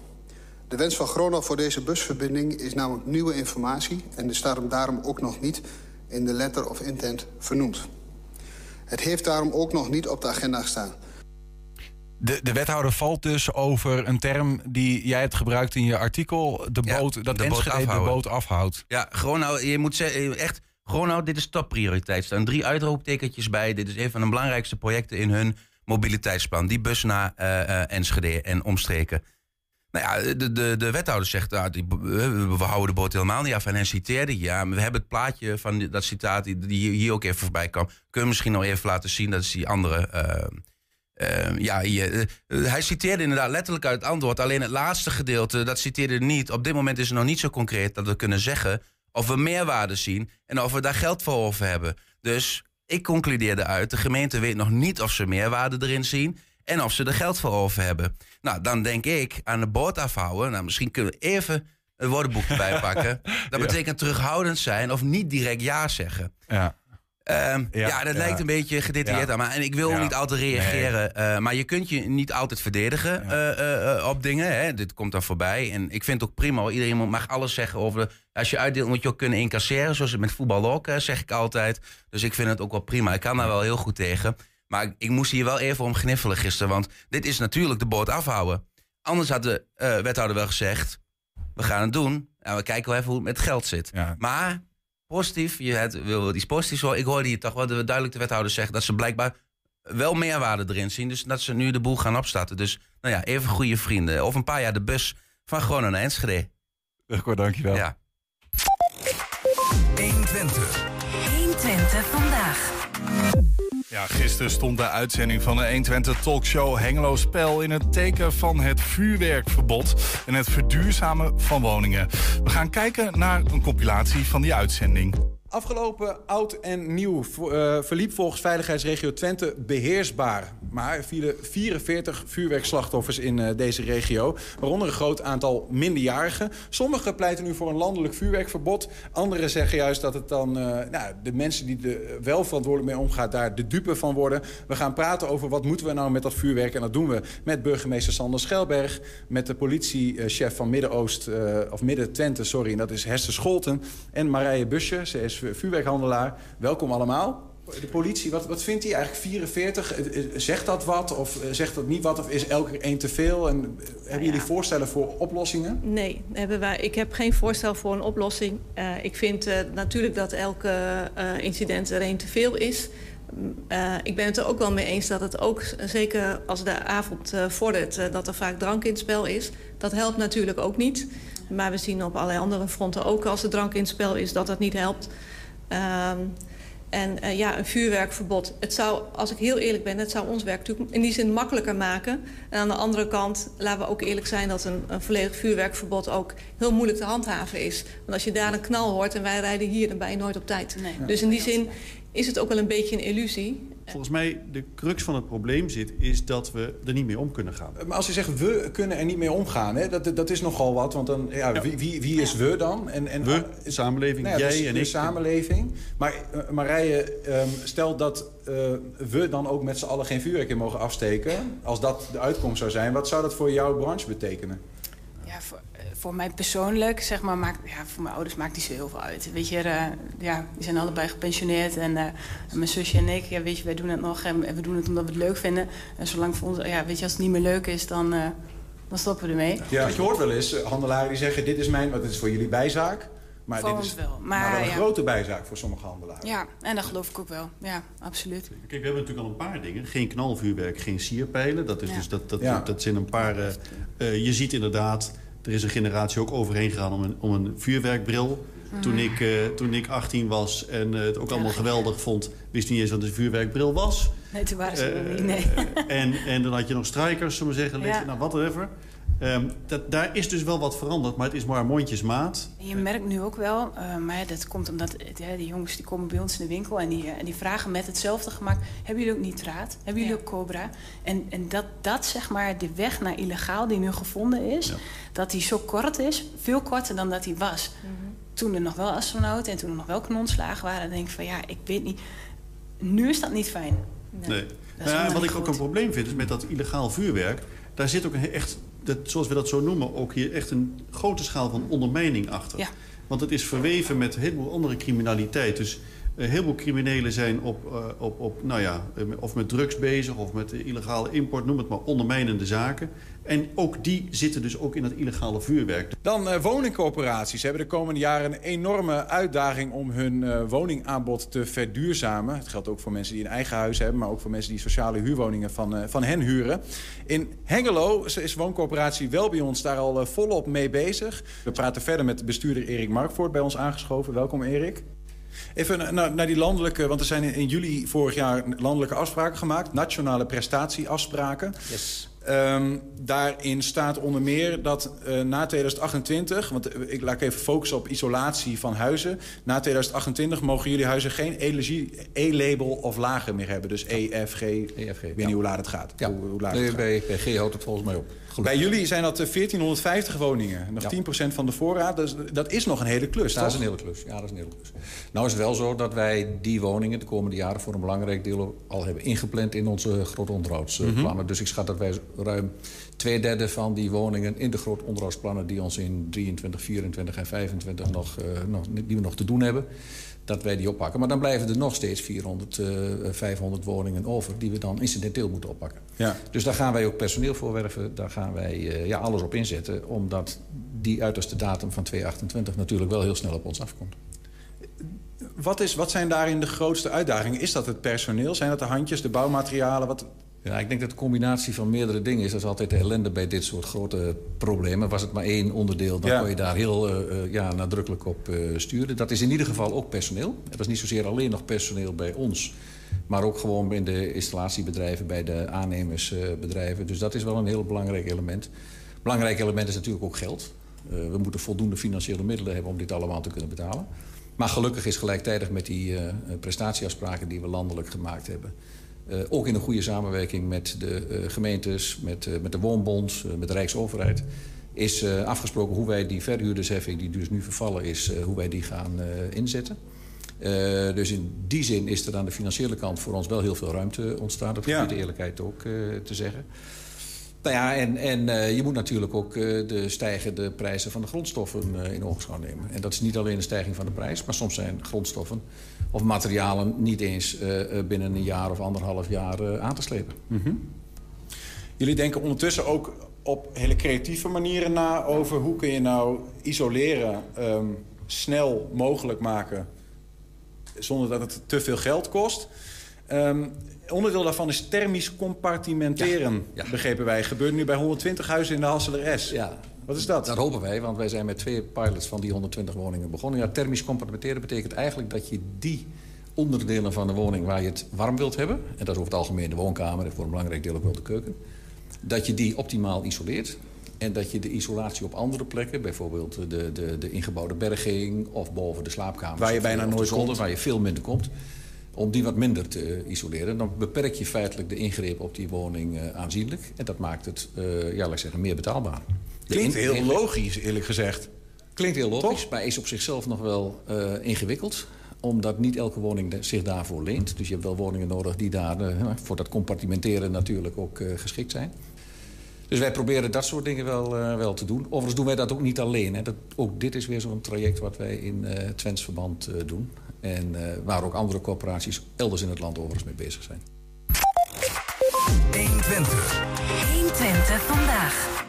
De wens van Gronau voor deze busverbinding is namelijk nieuwe informatie... en is daarom, daarom ook nog niet in de letter of intent vernoemd. Het heeft daarom ook nog niet op de agenda gestaan. De, de wethouder valt dus over een term die jij hebt gebruikt in je artikel. De Ja, boot, dat de boot de boot afhoudt. Ja, Gronau, je moet zeggen, echt, Gronau, dit is topprioriteit. Er staan drie uitroeptekentjes bij. Dit is een van de belangrijkste projecten in hun mobiliteitsplan. Die bus naar eh, eh, Enschede en omstreken. Nou ja, de, de, de wethouder zegt, ah, die, we we houden de boot helemaal niet af. En hij citeerde, ja, we hebben het plaatje van dat citaat die, hier ook even voorbij kwam. Kunnen we misschien nog even laten zien, dat is die andere... eh, eh, ja, eh, eh, hij citeerde inderdaad letterlijk uit het antwoord. Alleen het laatste gedeelte, dat citeerde niet. Op dit moment is het nog niet zo concreet dat we kunnen zeggen... of we meerwaarde zien en of we daar geld voor over hebben. Dus ik concludeerde uit, de gemeente weet nog niet of ze meerwaarde erin zien... en of ze er geld voor over hebben. Nou, dan denk ik aan de boot afhouden. Nou, misschien kunnen we even een woordenboek erbij pakken. Dat betekent terughoudend zijn of niet direct ja zeggen. Ja. Ehm, ja, Ja, dat ja. lijkt een beetje gedetailleerd Ja. aan. Maar, en ik wil niet altijd reageren. eh, maar je kunt je niet altijd verdedigen eh, eh, op dingen. Hè. Dit komt dan voorbij. En ik vind het ook prima. Iedereen mag alles zeggen over... Als je uitdeelt moet je ook kunnen incasseren. Zoals het met voetbal ook, zeg ik altijd. Dus ik vind het ook wel prima. Ik kan daar wel heel goed tegen. Maar ik, ik moest hier wel even om gniffelen gisteren. Want dit is natuurlijk de boot afhouden. Anders had de eh, wethouder wel gezegd... We gaan het doen. En we kijken wel even hoe het met geld zit. Ja. Maar positief, je het, wil wel iets positiefs horen. Ik hoorde hier toch wel de, duidelijk de wethouder zeggen dat ze blijkbaar wel meerwaarde erin zien. Dus dat ze nu de boel gaan opstarten. Dus nou ja, even goede vrienden. Over een paar jaar de bus van Groningen naar Enschede. Wilco, dankjewel. Ja. 120. 120 vandaag. Ja, gisteren stond de uitzending van de 120 talkshow Hengelo Spel in het teken van het vuurwerkverbod en het verduurzamen van woningen. We gaan kijken naar een compilatie van die uitzending. Afgelopen oud en nieuw uh, verliep volgens Veiligheidsregio Twente beheersbaar. Maar er vielen 44 vuurwerkslachtoffers in uh, deze regio. Waaronder een groot aantal minderjarigen. Sommigen pleiten nu voor een landelijk vuurwerkverbod. Anderen zeggen juist dat het dan uh, nou, de mensen die er wel verantwoordelijk mee omgaan... daar de dupe van worden. We gaan praten over wat moeten we nou met dat vuurwerk. En dat doen we met burgemeester Sander Schelberg. Met de politiechef van Midden-Oost, of Midden-Twente, sorry. En dat is Hester Scholten. En Marije Busje, ze is vuurwerkhandelaar. Welkom allemaal. De politie, wat, wat vindt hij eigenlijk? 44, zegt dat wat of zegt dat niet wat? Of is elke één te veel? En hebben jullie voorstellen voor oplossingen? Nee, hebben wij, ik heb geen voorstel voor een oplossing. Uh, ik vind uh, natuurlijk dat elke uh, incident er één te veel is. ik ben het er ook wel mee eens dat het ook, zeker als de avond vordert... dat er vaak drank in het spel is. Dat helpt natuurlijk ook niet. Maar we zien op allerlei andere fronten ook als er drank in het spel is... dat dat niet helpt. Um, en uh, ja, een vuurwerkverbod. Het zou, als ik heel eerlijk ben, het zou ons werk natuurlijk in die zin makkelijker maken. En aan de andere kant, laten we ook eerlijk zijn... dat een, een volledig vuurwerkverbod ook heel moeilijk te handhaven is. Want als je daar een knal hoort en wij rijden hier, dan ben je nooit op tijd. Nee. Dus in die zin is het ook wel een beetje een illusie. Volgens mij de crux van het probleem zit, is dat we er niet mee om kunnen gaan. Maar als je zegt, we kunnen er niet mee omgaan, hè, dat, dat is nogal wat. Want dan, ja, ja. Wie, wie, wie, is we dan? En, en, we, samenleving, nou ja, jij dus en de ik. samenleving. Maar uh, Marije, um, stel dat uh, we dan ook met z'n allen geen vuurwerk in mogen afsteken. Als dat de uitkomst zou zijn, wat zou dat voor jouw branche betekenen? Ja, voor, voor mij persoonlijk, zeg maar, maakt, ja, voor mijn ouders maakt niet zo heel veel uit. Weet je, uh, ja, die zijn allebei gepensioneerd en, uh, en mijn zusje en ik, ja, weet je, wij doen het nog en, en, we doen het omdat we het leuk vinden. En zolang voor ons, ja, weet je, als het niet meer leuk is, dan, uh, dan stoppen we ermee. Ja, je hoort wel eens handelaren die zeggen, dit is mijn, wat dit is voor jullie bijzaak. Maar voor dit is wel. Maar, Maar, wel een ja. grote bijzaak voor sommige handelaren. Ja, en dat geloof ik ook wel. Ja, absoluut. Kijk, we hebben natuurlijk al een paar dingen. Geen knalvuurwerk, geen sierpijlen. Dat, is Ja. dus, dat, dat, Ja. dat zijn een paar... eh, eh, je ziet inderdaad, er is een generatie ook overheen gegaan om een, om een vuurwerkbril. Toen, ik, eh, toen ik 18 was en eh, het ook allemaal geweldig vond... wist niet eens wat een vuurwerkbril was. Nee, toen waren ze Eh, niet, nee. En, en dan had je nog strijkers, zullen we zeggen. Ja. Nou, whatever. Ehm, dat, daar is dus wel wat veranderd, maar het is maar mondjesmaat. En je merkt nu ook wel, uh, maar dat komt omdat het, die jongens die komen bij ons in de winkel en die, uh, en die vragen met hetzelfde gemaakt: hebben jullie ook nitraat? Hebben jullie ook cobra? En, en dat, dat zeg maar de weg naar illegaal die nu gevonden is, dat die zo kort is, veel korter dan dat die was. Toen er nog wel astronauten en toen er nog wel kanonslagen waren, dan denk ik van ja, ik weet niet. Nu is dat niet fijn. Nee. Dat is Nou ja, wat ik ook een probleem vind, is met dat illegaal vuurwerk... daar zit ook een, echt, dat, zoals we dat zo noemen, ook hier echt een grote schaal van ondermijning achter. Ja. Want het is verweven met een heleboel andere criminaliteit. Dus een heleboel criminelen zijn op, uh, op, op, nou ja, eh, of met drugs bezig... of met illegale import, noem het maar, ondermijnende zaken. En ook die zitten dus ook in dat illegale vuurwerk. Dan uh, woningcorporaties hebben de komende jaren een enorme uitdaging om hun uh, woningaanbod te verduurzamen. Het geldt ook voor mensen die een eigen huis hebben, maar ook voor mensen die sociale huurwoningen van, van hen huren. In Hengelo is wooncorporatie wel bij ons daar al volop mee bezig. We praten verder met bestuurder Erik Markvoort bij ons aangeschoven. Welkom Erik. Even naar, naar die landelijke, want er zijn in, juli vorig jaar landelijke afspraken gemaakt. Nationale prestatieafspraken. Yes. Um, daarin staat onder meer dat uh, na 2028... want uh, ik laat even focussen op isolatie van huizen... na 2028 mogen jullie huizen geen E-label of lager meer hebben. Dus EFG, EFG ik weet niet hoe laat het gaat. Ja. Hoe, hoe laat nee, het gaat. bij, bij G houdt het volgens mij op. Bij jullie zijn dat uh, 1450 woningen. Nog ja. 10% van de voorraad. Dus dat is nog een hele klus, dat toch? is een hele klus. Ja, dat is een hele klus. Nou is het wel zo dat wij die woningen de komende jaren... voor een belangrijk deel al hebben ingepland in onze grootonderhoudsplannen. Mm -hmm. Dus ik schat dat wij ruim twee derde van die woningen... in de grootonderhoudsplannen die ons in 23, 24 en 25 nog, uh, nog, die we nog te doen hebben dat wij die oppakken. Maar dan blijven er nog steeds 400, uh, 500 woningen over... die we dan incidenteel moeten oppakken. Ja. Dus daar gaan wij ook personeel voor werven. Daar gaan wij uh, ja, alles op inzetten. Omdat die uiterste datum van 2028 natuurlijk wel heel snel op ons afkomt. wat, is, wat zijn daarin de grootste uitdagingen? Is dat het personeel? Zijn dat de handjes, de bouwmaterialen? Wat... Ja, ik denk dat de combinatie van meerdere dingen is. Dat is altijd de ellende bij dit soort grote problemen. Was het maar één onderdeel, dan Ja. kon je daar heel eh, eh, ja, nadrukkelijk op eh, sturen. Dat is in ieder geval ook personeel. Het was niet zozeer alleen nog personeel bij ons... maar ook gewoon in de installatiebedrijven, bij de aannemersbedrijven. dus dat is wel een heel belangrijk element. Belangrijk element is natuurlijk ook geld. We moeten voldoende financiële middelen hebben om dit allemaal te kunnen betalen. Maar gelukkig is gelijktijdig met die prestatieafspraken die we landelijk gemaakt hebben... eh, ook in een goede samenwerking met de eh, gemeentes, met, eh, met de woonbond, met de Rijksoverheid... is afgesproken hoe wij die verhuurdersheffing, die dus nu vervallen is... hoe wij die gaan inzetten. Dus in die zin is er aan de financiële kant voor ons wel heel veel ruimte ontstaan. Dat Ja. gebied de eerlijkheid ook te zeggen. Nou ja, en, en eh, je moet natuurlijk ook eh, de stijgende prijzen van de grondstoffen eh, in ogenschouw nemen. En dat is niet alleen een stijging van de prijs, maar soms zijn grondstoffen of materialen niet eens binnen een jaar of anderhalf jaar aan te slepen. Mhm. Jullie denken ondertussen ook op hele creatieve manieren na over hoe kun je nou isoleren ehm, snel mogelijk maken zonder dat het te veel geld kost. Ehm, onderdeel daarvan is thermisch compartimenteren, begrepen wij. Gebeurt nu bij 120 huizen in de Hasseler S. Ja. Wat is dat? Dat hopen wij, want wij zijn met twee pilots van die 120 woningen begonnen. Ja, thermisch compartimenteren betekent eigenlijk dat je die onderdelen van de woning waar je het warm wilt hebben... en dat is over het algemeen de woonkamer en voor een belangrijk deel ook wel de keuken... dat je die optimaal isoleert. En dat je de isolatie op andere plekken, bijvoorbeeld de, de, de ingebouwde berging... of boven de slaapkamer. Waar je bijna nooit komt. Waar je veel minder komt. Om die wat minder te isoleren. Dan beperk je feitelijk de ingreep op die woning eh, aanzienlijk. En dat maakt het, eh, ja, laat ik zeggen, meer betaalbaar. Klinkt in- heel in- logisch, eerlijk gezegd. Klinkt heel logisch, maar is op zichzelf nog wel eh, ingewikkeld. Omdat niet elke woning zich daarvoor leent. Dus je hebt wel woningen nodig die daar eh, voor dat compartimenteren natuurlijk ook geschikt zijn. Dus wij proberen dat soort dingen wel, wel te doen. Overigens doen wij dat ook niet alleen. Hè. Dat, ook dit is weer zo'n traject wat wij in eh Twents verband doen. En eh, waar ook andere corporaties elders in het land overigens mee bezig zijn. 120. 120 vandaag.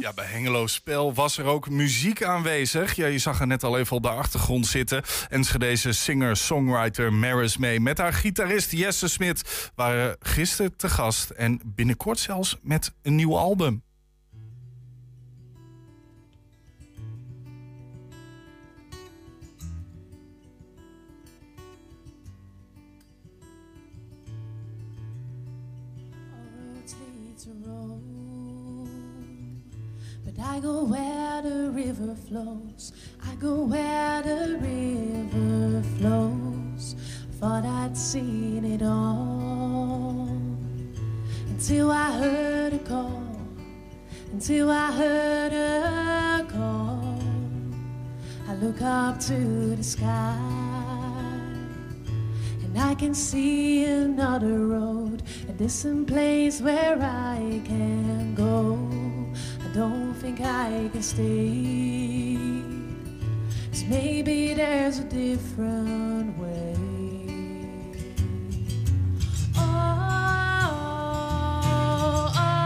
Ja, bij Hengelo Spel was er ook muziek aanwezig. Ja, je zag er net al even op de achtergrond zitten. Enschedeze singer-songwriter Maris mee met haar gitarist Jesse Smit... waren gisteren te gast en binnenkort zelfs met een nieuw album. I go where the river flows. I go where the river flows. Thought I'd seen it all. Until I heard a call. Until I heard a call. I look up to the sky. And I can see another road, a distant place where I can go. Don't think I can stay. Cause maybe there's a different way. Oh, oh, oh.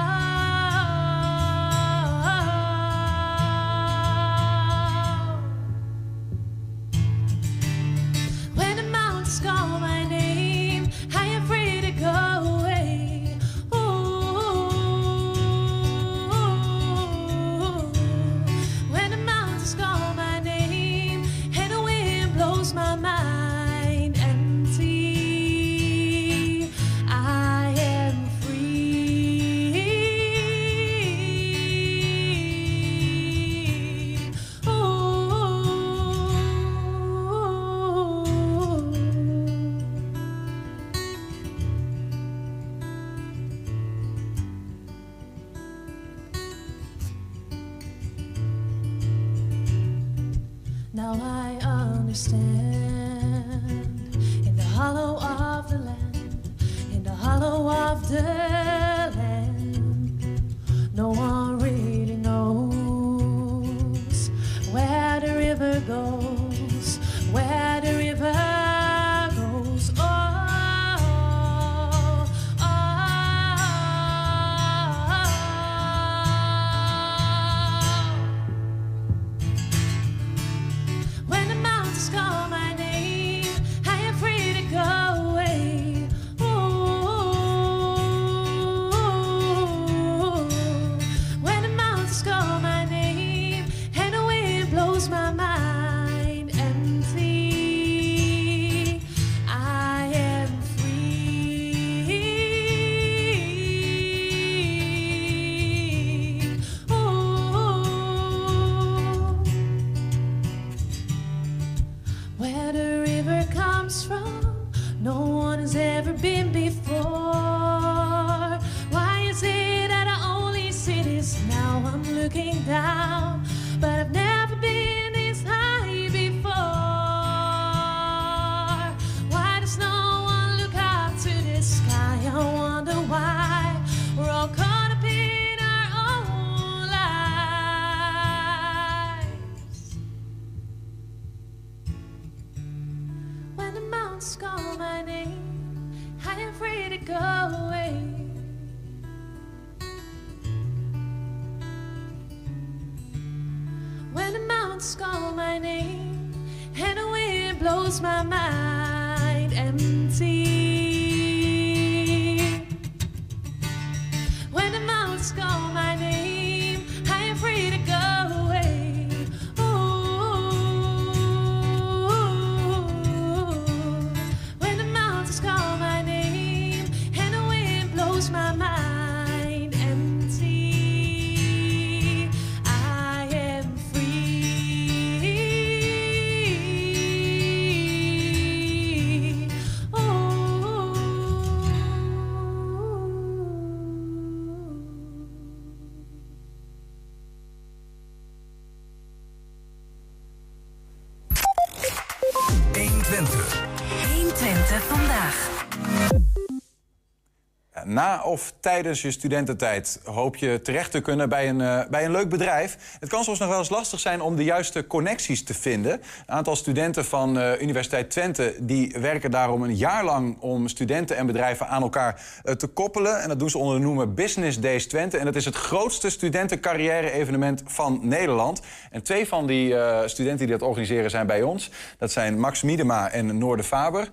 Na of tijdens je studententijd hoop je terecht te kunnen bij een, eh, bij een leuk bedrijf. Het kan soms nog wel eens lastig zijn om de juiste connecties te vinden. Een aantal studenten van eh, Universiteit Twente die werken daarom een jaar lang om studenten en bedrijven aan elkaar eh, te koppelen. En dat doen ze onder de noemer Business Days Twente. En dat is het grootste studentencarrière-evenement van Nederland. En twee van die studenten die dat organiseren zijn bij ons. Dat zijn Max Miedema en Noorde Faber.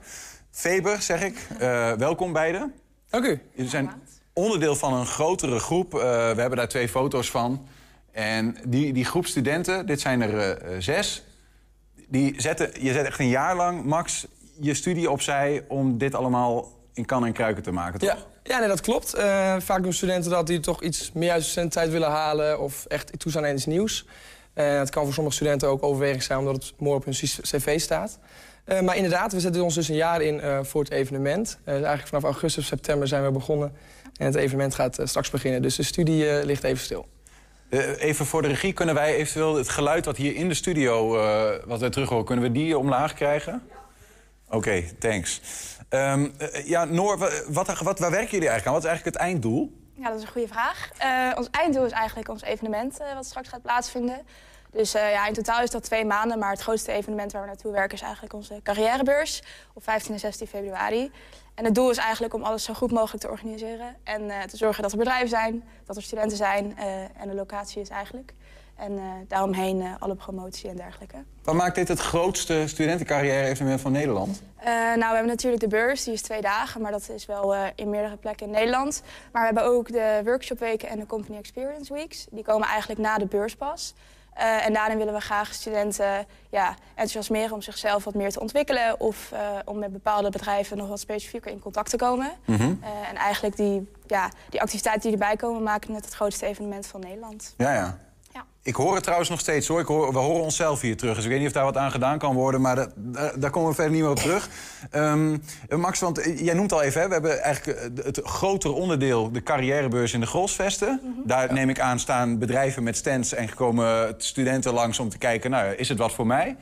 Faber, zeg ik. Welkom beiden. Dank u. Jullie zijn onderdeel van een grotere groep. Eh, we hebben daar twee foto's van. En die, die groep studenten, dit zijn er eh, eh, zes... Die zetten, je zet echt een jaar lang, Max, je studie opzij... om dit allemaal in kan en kruiken te maken, toch? Ja, ja nee, dat klopt. Vaak doen studenten dat die toch iets meer uit de studententijd willen halen... of echt toe zijn aan iets nieuws. Het kan voor sommige studenten ook overweging zijn... omdat het mooi op hun cv staat. Eh, maar inderdaad, we zetten ons dus een jaar in eh, voor het evenement. Eh, eigenlijk vanaf augustus, september zijn we begonnen. En het evenement gaat straks beginnen. Dus de studie eh, ligt even stil. Eh, even voor de regie, kunnen wij eventueel het geluid wat hier in de studio... eh, wat wij terug horen, kunnen we die omlaag krijgen? Oké, thanks. Ehm, eh, ja, Noor, wa- wat, wat, waar werken jullie eigenlijk aan? Wat is eigenlijk het einddoel? Ja, dat is een goede vraag. Eh, ons einddoel is eigenlijk ons evenement eh, wat straks gaat plaatsvinden. Dus eh, ja, in totaal is dat twee maanden, maar het grootste evenement waar we naartoe werken is eigenlijk onze carrièrebeurs op 15 en 16 februari. En het doel is eigenlijk om alles zo goed mogelijk te organiseren en eh, te zorgen dat er bedrijven zijn, dat er studenten zijn eh, en de locatie is eigenlijk. En daaromheen alle promotie en dergelijke. Wat maakt dit het grootste studentencarrière-evenement van Nederland? Nou, we hebben natuurlijk de beurs, die is twee dagen, maar dat is wel in meerdere plekken in Nederland. Maar we hebben ook de workshopweken en de Company Experience Weeks. Die komen eigenlijk na de beurs pas. Eh, en daarin willen we graag studenten ja, enthousiasmeren om zichzelf wat meer te ontwikkelen... of eh, om met bepaalde bedrijven nog wat specifieker in contact te komen. Mhm. Eh, en eigenlijk die, ja, die activiteiten die erbij komen maken het het grootste evenement van Nederland. Ja, ja. Ik hoor het trouwens nog steeds hoor. Ik hoor, we horen onszelf hier terug. Dus ik weet niet of daar wat aan gedaan kan worden. Maar dat- daar, daar komen we verder niet meer op terug. Ehm, Max, want eh, jij noemt al even... Hè, we hebben eigenlijk eh, het grotere onderdeel... de carrièrebeurs in de Grolsvesten. Daar neem ik aan staan bedrijven met stands... en gekomen studenten langs om te kijken... nou, is het wat voor mij?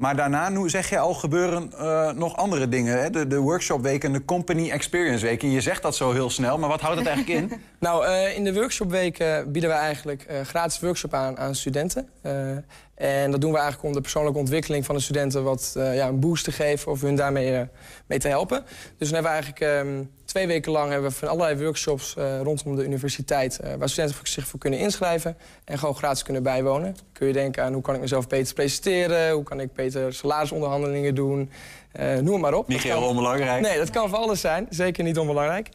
Maar daarna, nu zeg je al, gebeuren eh, nog andere dingen. Hè? De, de workshopweek en de company experience week. En je zegt dat zo heel snel, maar wat houdt het eigenlijk in? Nou, eh, in de workshopweken bieden we eigenlijk eh, gratis workshop aan aan studenten. En dat doen we eigenlijk om de persoonlijke ontwikkeling van de studenten wat ja, een boost te geven of hun daarmee mee te helpen. Dus dan hebben we eigenlijk ehm, twee weken lang hebben we van allerlei workshops eh, rondom de universiteit eh, waar studenten zich voor kunnen inschrijven en gewoon gratis kunnen bijwonen. Kun je denken aan hoe kan ik mezelf beter presenteren, hoe kan ik beter salarisonderhandelingen doen, eh, noem maar op. Niet heel onbelangrijk. Nee, dat kan voor alles zijn. Zeker niet onbelangrijk.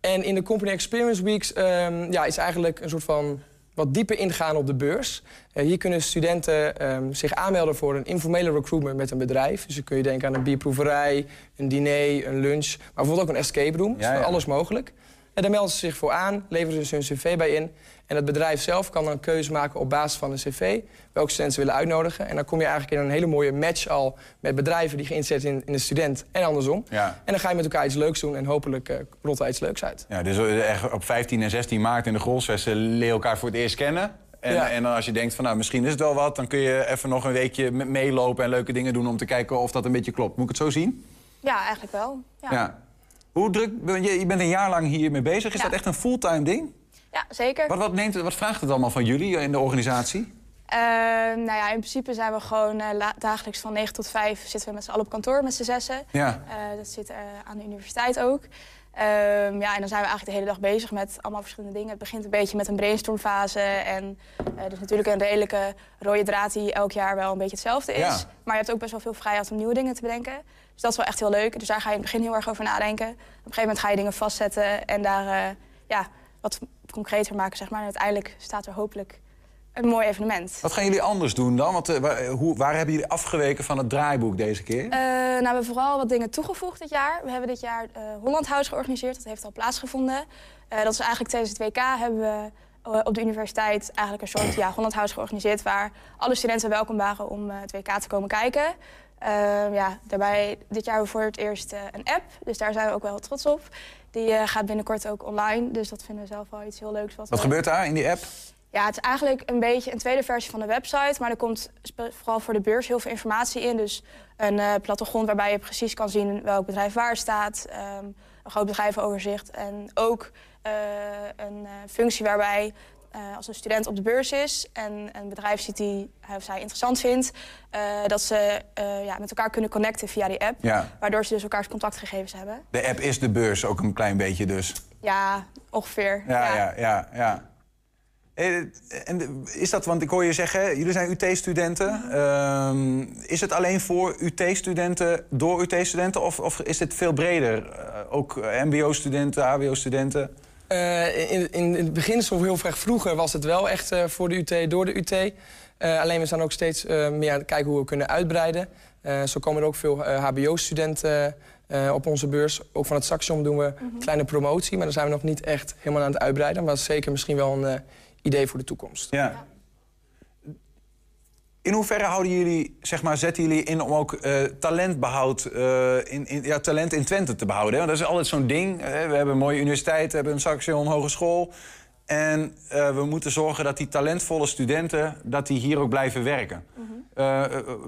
En in de Company Experience Weeks ehm, ja, is eigenlijk een soort van wat dieper ingaan op de beurs. Eh, hier kunnen studenten ehm, zich aanmelden voor een informele recruitment met een bedrijf. Dus dan kun je denken aan een bierproeverij, een diner, een lunch, maar bijvoorbeeld ook een escape room. Ja, dus ja. alles mogelijk. En daar melden ze zich voor aan, leveren ze hun cv bij in. En het bedrijf zelf kan dan een keuze maken op basis van een cv... welke studenten ze willen uitnodigen. En dan kom je eigenlijk in een hele mooie match al... met bedrijven die geïnteresseerd zijn in, in de student en andersom. Ja. En dan ga je met elkaar iets leuks doen en hopelijk eh rolt er iets leuks uit. Ja, dus echt op 15 en 16 maart in de Grolsvesten leer je elkaar voor het eerst kennen. En, Ja. en dan als je denkt van nou, misschien is het wel wat... dan kun je even nog een weekje me- meelopen en leuke dingen doen... om te kijken of dat een beetje klopt. Moet ik het zo zien? Ja, eigenlijk wel. Ja, Ja. Hoe druk... ben Je, je bent een jaar lang hiermee bezig. Is Ja. dat echt een fulltime ding? Ja, zeker. Wat, wat, neemt, wat vraagt het allemaal van jullie in de organisatie? Eh, nou ja, in principe zijn we gewoon eh, dagelijks van 9 tot 5 zitten we met z'n allen op kantoor met z'n zessen. Ja. Eh, dat zit aan de universiteit ook. Ehm, ja, en dan zijn we eigenlijk de hele dag bezig met allemaal verschillende dingen. Het begint een beetje met een brainstormfase. En eh dus natuurlijk een redelijke rode draad die elk jaar wel een beetje hetzelfde is. Ja. Maar je hebt ook best wel veel vrijheid om nieuwe dingen te bedenken. Dus dat is wel echt heel leuk. Dus daar ga je in het begin heel erg over nadenken. Op een gegeven moment ga je dingen vastzetten en daar ja, wat concreter maken, zeg maar. En uiteindelijk staat er hopelijk een mooi evenement. Wat gaan jullie anders doen dan? Want, eh, waar, hoe, waar hebben jullie afgeweken van het draaiboek deze keer? Eh, nou, we hebben vooral wat dingen toegevoegd dit jaar. We hebben dit jaar eh Holland House georganiseerd. Dat heeft al plaatsgevonden. Eh, dat is eigenlijk tijdens het WK hebben we eh, op de universiteit eigenlijk een soort ja, Holland House georganiseerd... waar alle studenten welkom waren om eh, het WK te komen kijken. Eh, ja, daarbij, dit jaar hebben we voor het eerst eh, een app. Dus daar zijn we ook wel trots op. Die eh, gaat binnenkort ook online. Dus dat vinden we zelf wel iets heel leuks. Wat we- gebeurt daar in die app? ja, het is eigenlijk een beetje een tweede versie van de website. Maar er komt vooral voor de beurs heel veel informatie in. Dus een eh, plattegrond waarbij je precies kan zien welk bedrijf waar staat. ehm, een groot bedrijvenoverzicht. En ook een functie waarbij eh, als een student op de beurs is... en een bedrijf ziet die hij of zij interessant vindt... eh, dat ze eh, ja, met elkaar kunnen connecten via die app. Ja. Waardoor ze dus elkaars contactgegevens hebben. De app is de beurs ook een klein beetje dus. Ja, ongeveer. Ja, ja, ja. ja. Eh, En is dat, want ik hoor je zeggen, jullie zijn UT-studenten. Ehm, is het alleen voor UT-studenten, door UT-studenten... Of, of is dit veel breder? Eh, ook MBO-studenten, HBO-studenten? Eh, in, in, in het begin, zo heel erg vroeger, was het wel echt eh, voor de UT, door de UT. Eh, alleen we zijn ook steeds eh, meer aan het kijken hoe we kunnen uitbreiden. Eh, zo komen er ook veel HBO-studenten eh, op onze beurs. Ook van het Saxion doen we een kleine promotie, maar daar zijn we nog niet echt helemaal aan het uitbreiden. Maar dat is zeker misschien wel een idee voor de toekomst. Ja. In hoeverre houden jullie, zeg maar, zetten jullie in om ook eh, talentbehoud, eh, in, in, ja, talent in Twente te behouden? hè? Want dat is altijd zo'n ding. hè. we hebben een mooie universiteit, we hebben een Saxion Hogeschool. En eh, we moeten zorgen dat die talentvolle studenten, dat die hier ook blijven werken.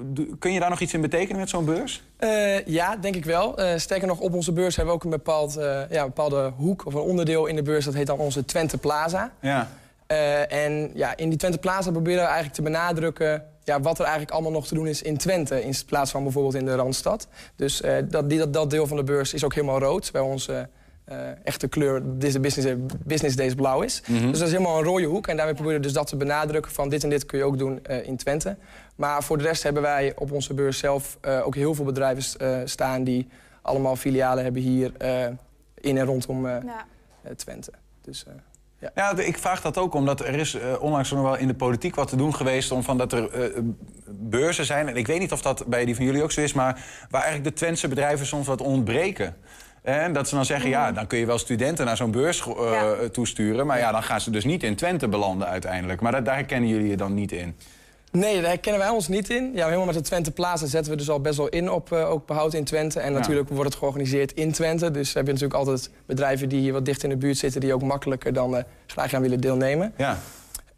Doe- kun je daar nog iets in betekenen met zo'n beurs? Ja, denk ik wel. Sterker nog, op onze beurs hebben we ook een, bepaald, ja, een bepaalde hoek of een onderdeel in de beurs. Dat heet dan onze Twente Plaza. Ja. En ja, in die Twente Plaza proberen we eigenlijk te benadrukken... Ja, wat er eigenlijk allemaal nog te doen is in Twente... in plaats van bijvoorbeeld in de Randstad. Dus eh, dat, die, dat, dat deel van de beurs is ook helemaal rood. Bij onze eh, echte kleur, dit is de business, business Days blauw is. Mhm. Dus dat is helemaal een rode hoek. En daarmee proberen we dus dat te benadrukken... van dit en dit kun je ook doen eh, in Twente. Maar voor de rest hebben wij op onze beurs zelf... eh, ook heel veel bedrijven eh, staan die allemaal filialen hebben hier... eh, in en rondom Ja. Twente. Dus... Ja, ik vraag dat ook omdat er is eh, onlangs nog wel in de politiek wat te doen geweest... om van dat er eh, beurzen zijn. En ik weet niet of dat bij die van jullie ook zo is... maar waar eigenlijk de Twentse bedrijven soms wat ontbreken. En dat ze dan zeggen, ja, dan kun je wel studenten naar zo'n beurs eh, toesturen... maar ja, dan gaan ze dus niet in Twente belanden uiteindelijk. Maar dat, daar herkennen jullie je dan niet in. Nee, daar herkennen wij ons niet in. Ja, helemaal met de Twente Plaza zetten we dus al best wel in op eh, ook behoud in Twente. En Ja. natuurlijk wordt het georganiseerd in Twente. Dus heb je natuurlijk altijd bedrijven die hier wat dicht in de buurt zitten... die ook makkelijker dan eh, graag aan willen deelnemen. Ja.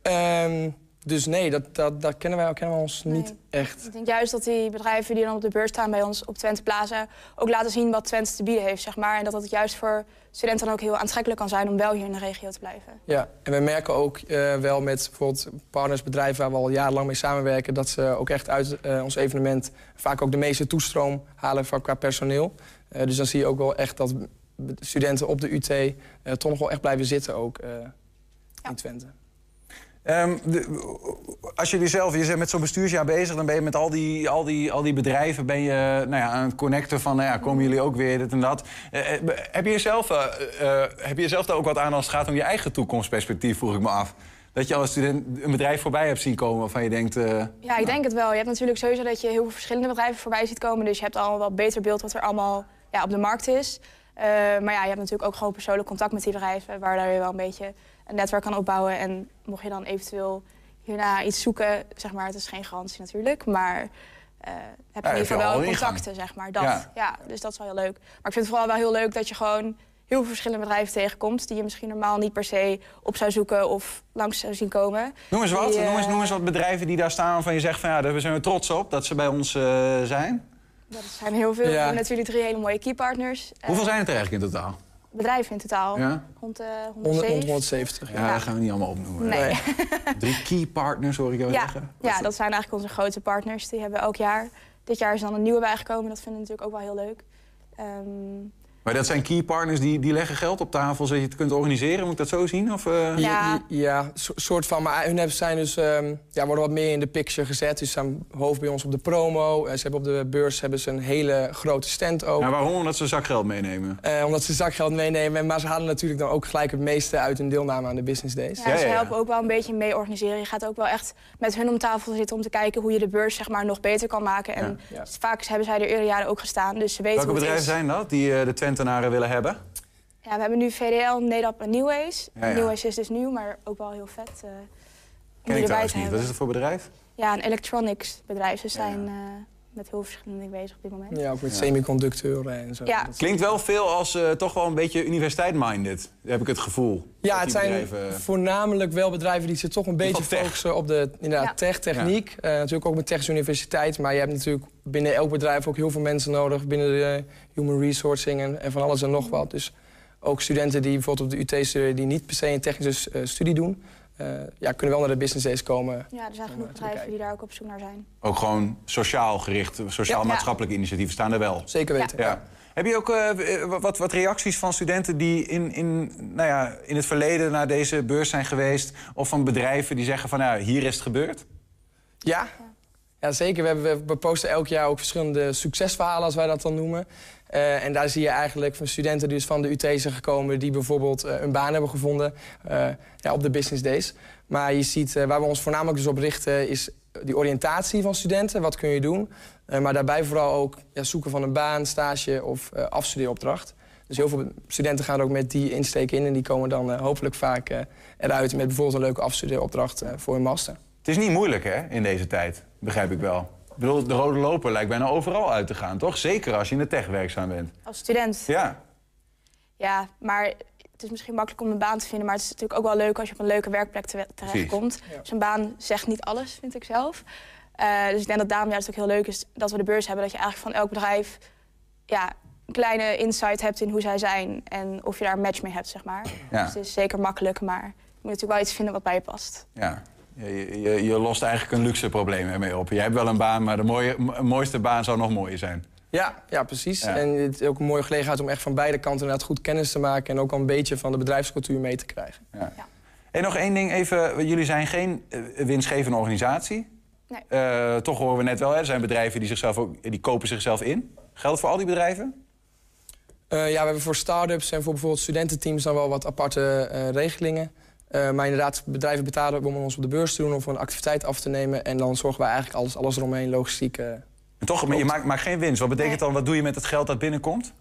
Ehm, dus nee, dat, dat, dat kennen wij kennen we ons niet echt. Ik denk juist dat die bedrijven die dan op de beurs staan bij ons op Twente Plaza... ook laten zien wat Twente te bieden heeft, zeg maar. En dat dat juist voor studenten dan ook heel aantrekkelijk kan zijn... om wel hier in de regio te blijven. Ja, en we merken ook eh, wel met bijvoorbeeld partnersbedrijven... waar we al jarenlang mee samenwerken... dat ze ook echt uit eh, ons evenement vaak ook de meeste toestroom halen van qua personeel. Eh, dus dan zie je ook wel echt dat studenten op de UT... toch nog wel echt blijven zitten ook in Twente. Ehm, als jullie zelf, je bent met zo'n bestuursjaar bezig, dan ben je met al die, al die, al die bedrijven ben je, nou ja, aan het connecten van, nou ja, komen jullie ook weer, dit en dat. Eh, eh, heb, je jezelf, eh, eh, heb je jezelf daar ook wat aan als het gaat om je eigen toekomstperspectief, vroeg ik me af. Dat je als student een bedrijf voorbij hebt zien komen waarvan je denkt... Ja, ik denk het wel. Je hebt natuurlijk sowieso dat je heel veel verschillende bedrijven voorbij ziet komen. Dus je hebt al een wat beter beeld wat er allemaal ja, op de markt is. Maar ja, je hebt natuurlijk ook gewoon persoonlijk contact met die bedrijven... waar je wel een beetje een netwerk kan opbouwen. En mocht je dan eventueel hierna iets zoeken, zeg maar, het is geen garantie natuurlijk... maar eh, heb je Ja, in ieder geval al wel contacten, zeg maar. Dat. Ja. Ja. dus dat is wel heel leuk. Maar ik vind het vooral wel heel leuk dat je gewoon heel veel verschillende bedrijven tegenkomt... die je misschien normaal niet per se op zou zoeken of langs zou zien komen. Noem eens wat, Die, noem, eens, eh, noem eens wat bedrijven die daar staan waarvan je zegt van ja, daar zijn we trots op dat ze bij ons eh, zijn. Dat zijn heel veel. We hebben natuurlijk drie hele mooie keypartners. Hoeveel zijn het er eigenlijk in totaal? Bedrijven in totaal. Ja? Rond de 100, 170. 170. Ja, dat gaan we niet allemaal opnoemen. Nee. Drie key partners hoor ik jou Ja, zeggen. ja, dat zijn eigenlijk onze grote partners. Die hebben we elk jaar. Dit jaar is dan een nieuwe bijgekomen. Dat vinden we natuurlijk ook wel heel leuk. Ehm, Maar dat zijn key partners die, die leggen geld op tafel zodat je het kunt organiseren. Moet ik dat zo zien? Of, eh? Ja, ja so- soort van. Maar hun hebben- zijn dus, ehm, ja, worden wat meer in de picture gezet. Dus ze staan hoofd bij ons op de promo. Eh, ze hebben op de beurs hebben ze een hele grote stand ook. Nou, waarom? Omdat ze zakgeld meenemen. Eh, omdat ze zakgeld meenemen. Maar ze halen natuurlijk dan ook gelijk het meeste uit hun deelname aan de business days. ja, ze helpen ook wel een beetje mee organiseren. Je gaat ook wel echt met hun om tafel zitten om te kijken hoe je de beurs zeg maar, nog beter kan maken. En Ja. vaak hebben zij er eerder jaren ook gestaan. Dus ze weten Welke hoe het bedrijven is. zijn dat die eh, de Willen hebben? Ja, we hebben nu VDL, NEDAP en. Ja, ja. Newways is dus nieuw, maar ook wel heel vet. eh, om Ken ik erbij trouwens te niet. Wat is het voor bedrijf? Ja, een electronics bedrijf. Ze zijn eh, met heel verschillende dingen bezig op dit moment. Ja, ook met semiconducteuren en zo. Ja. Klinkt wel veel als eh, toch wel een beetje universiteit-minded. Heb ik het gevoel. Ja, het zijn bedrijven- voornamelijk wel bedrijven die zich toch een beetje focussen op de inderdaad, Ja. tech, techniek. Eh, natuurlijk ook met Technische Universiteit. Maar je hebt natuurlijk binnen elk bedrijf ook heel veel mensen nodig. Binnen de human resourcing en, en van alles en nog wat. Dus ook studenten die bijvoorbeeld op de UT studeren... die niet per se een technische eh, studie doen... eh, ja, kunnen wel naar de business days komen. Ja, er zijn genoeg bedrijven die daar ook op zoek naar zijn. Ook gewoon sociaal gericht, sociaal-maatschappelijke initiatieven staan er wel. Zeker weten. Ja. Heb je ook eh, wat, wat reacties van studenten die in, in, nou ja, in het verleden naar deze beurs zijn geweest... of van bedrijven die zeggen van nou, hier is het gebeurd? Ja, ja zeker. We, hebben, posten elk jaar ook verschillende succesverhalen, als wij dat dan noemen. Eh, en daar zie je eigenlijk van studenten die dus van de UT zijn gekomen... die bijvoorbeeld eh, een baan hebben gevonden eh, ja, op de business days. Maar je ziet, waar we ons voornamelijk dus op richten... is die oriëntatie van studenten. Wat kun je doen? Maar daarbij vooral ook ja, zoeken van een baan, stage of afstudeeropdracht. Dus heel veel studenten gaan er ook met die insteek in... en die komen dan hopelijk vaak eruit met bijvoorbeeld een leuke afstudeeropdracht voor hun master. Het is niet moeilijk hè, in deze tijd, begrijp ik wel. Ik bedoel, de rode loper lijkt bijna overal uit te gaan, toch? Zeker als je in de tech werkzaam bent. Als student. Ja, Ja, maar het is misschien makkelijk om een baan te vinden... maar het is natuurlijk ook wel leuk als je op een leuke werkplek te- terechtkomt. Dus een baan zegt niet alles, vind ik zelf. Eh, dus ik denk dat daarom juist ook heel leuk is dat we de beurs hebben. Dat je eigenlijk van elk bedrijf ja, een kleine insight hebt in hoe zij zijn... en of je daar een match mee hebt, zeg maar. Ja. Dus het is zeker makkelijk, maar je moet natuurlijk wel iets vinden wat bij je past. ja. Je, je, je lost eigenlijk een luxe probleem ermee op. Jij hebt wel een baan, maar de mooie, m- mooiste baan zou nog mooier zijn. Ja, ja precies. Ja. En het is ook een mooie gelegenheid om echt van beide kanten inderdaad goed kennis te maken... en ook al een beetje van de bedrijfscultuur mee te krijgen. Ja. En nog één ding even. Jullie zijn geen eh, winstgevende organisatie. Nee. Eh, toch horen we net wel, hè, er zijn bedrijven die, zichzelf ook, die kopen zichzelf in. Geldt voor al die bedrijven? Eh, ja, we hebben voor start-ups en voor bijvoorbeeld studententeams... dan wel wat aparte eh, regelingen. Eh, maar inderdaad, bedrijven betalen om ons op de beurs te doen... of een activiteit af te nemen. En dan zorgen wij eigenlijk alles, alles eromheen, logistiek... eh, En toch, maar je maakt, maakt geen winst. Wat betekent dan, wat doe je met het geld dat binnenkomt?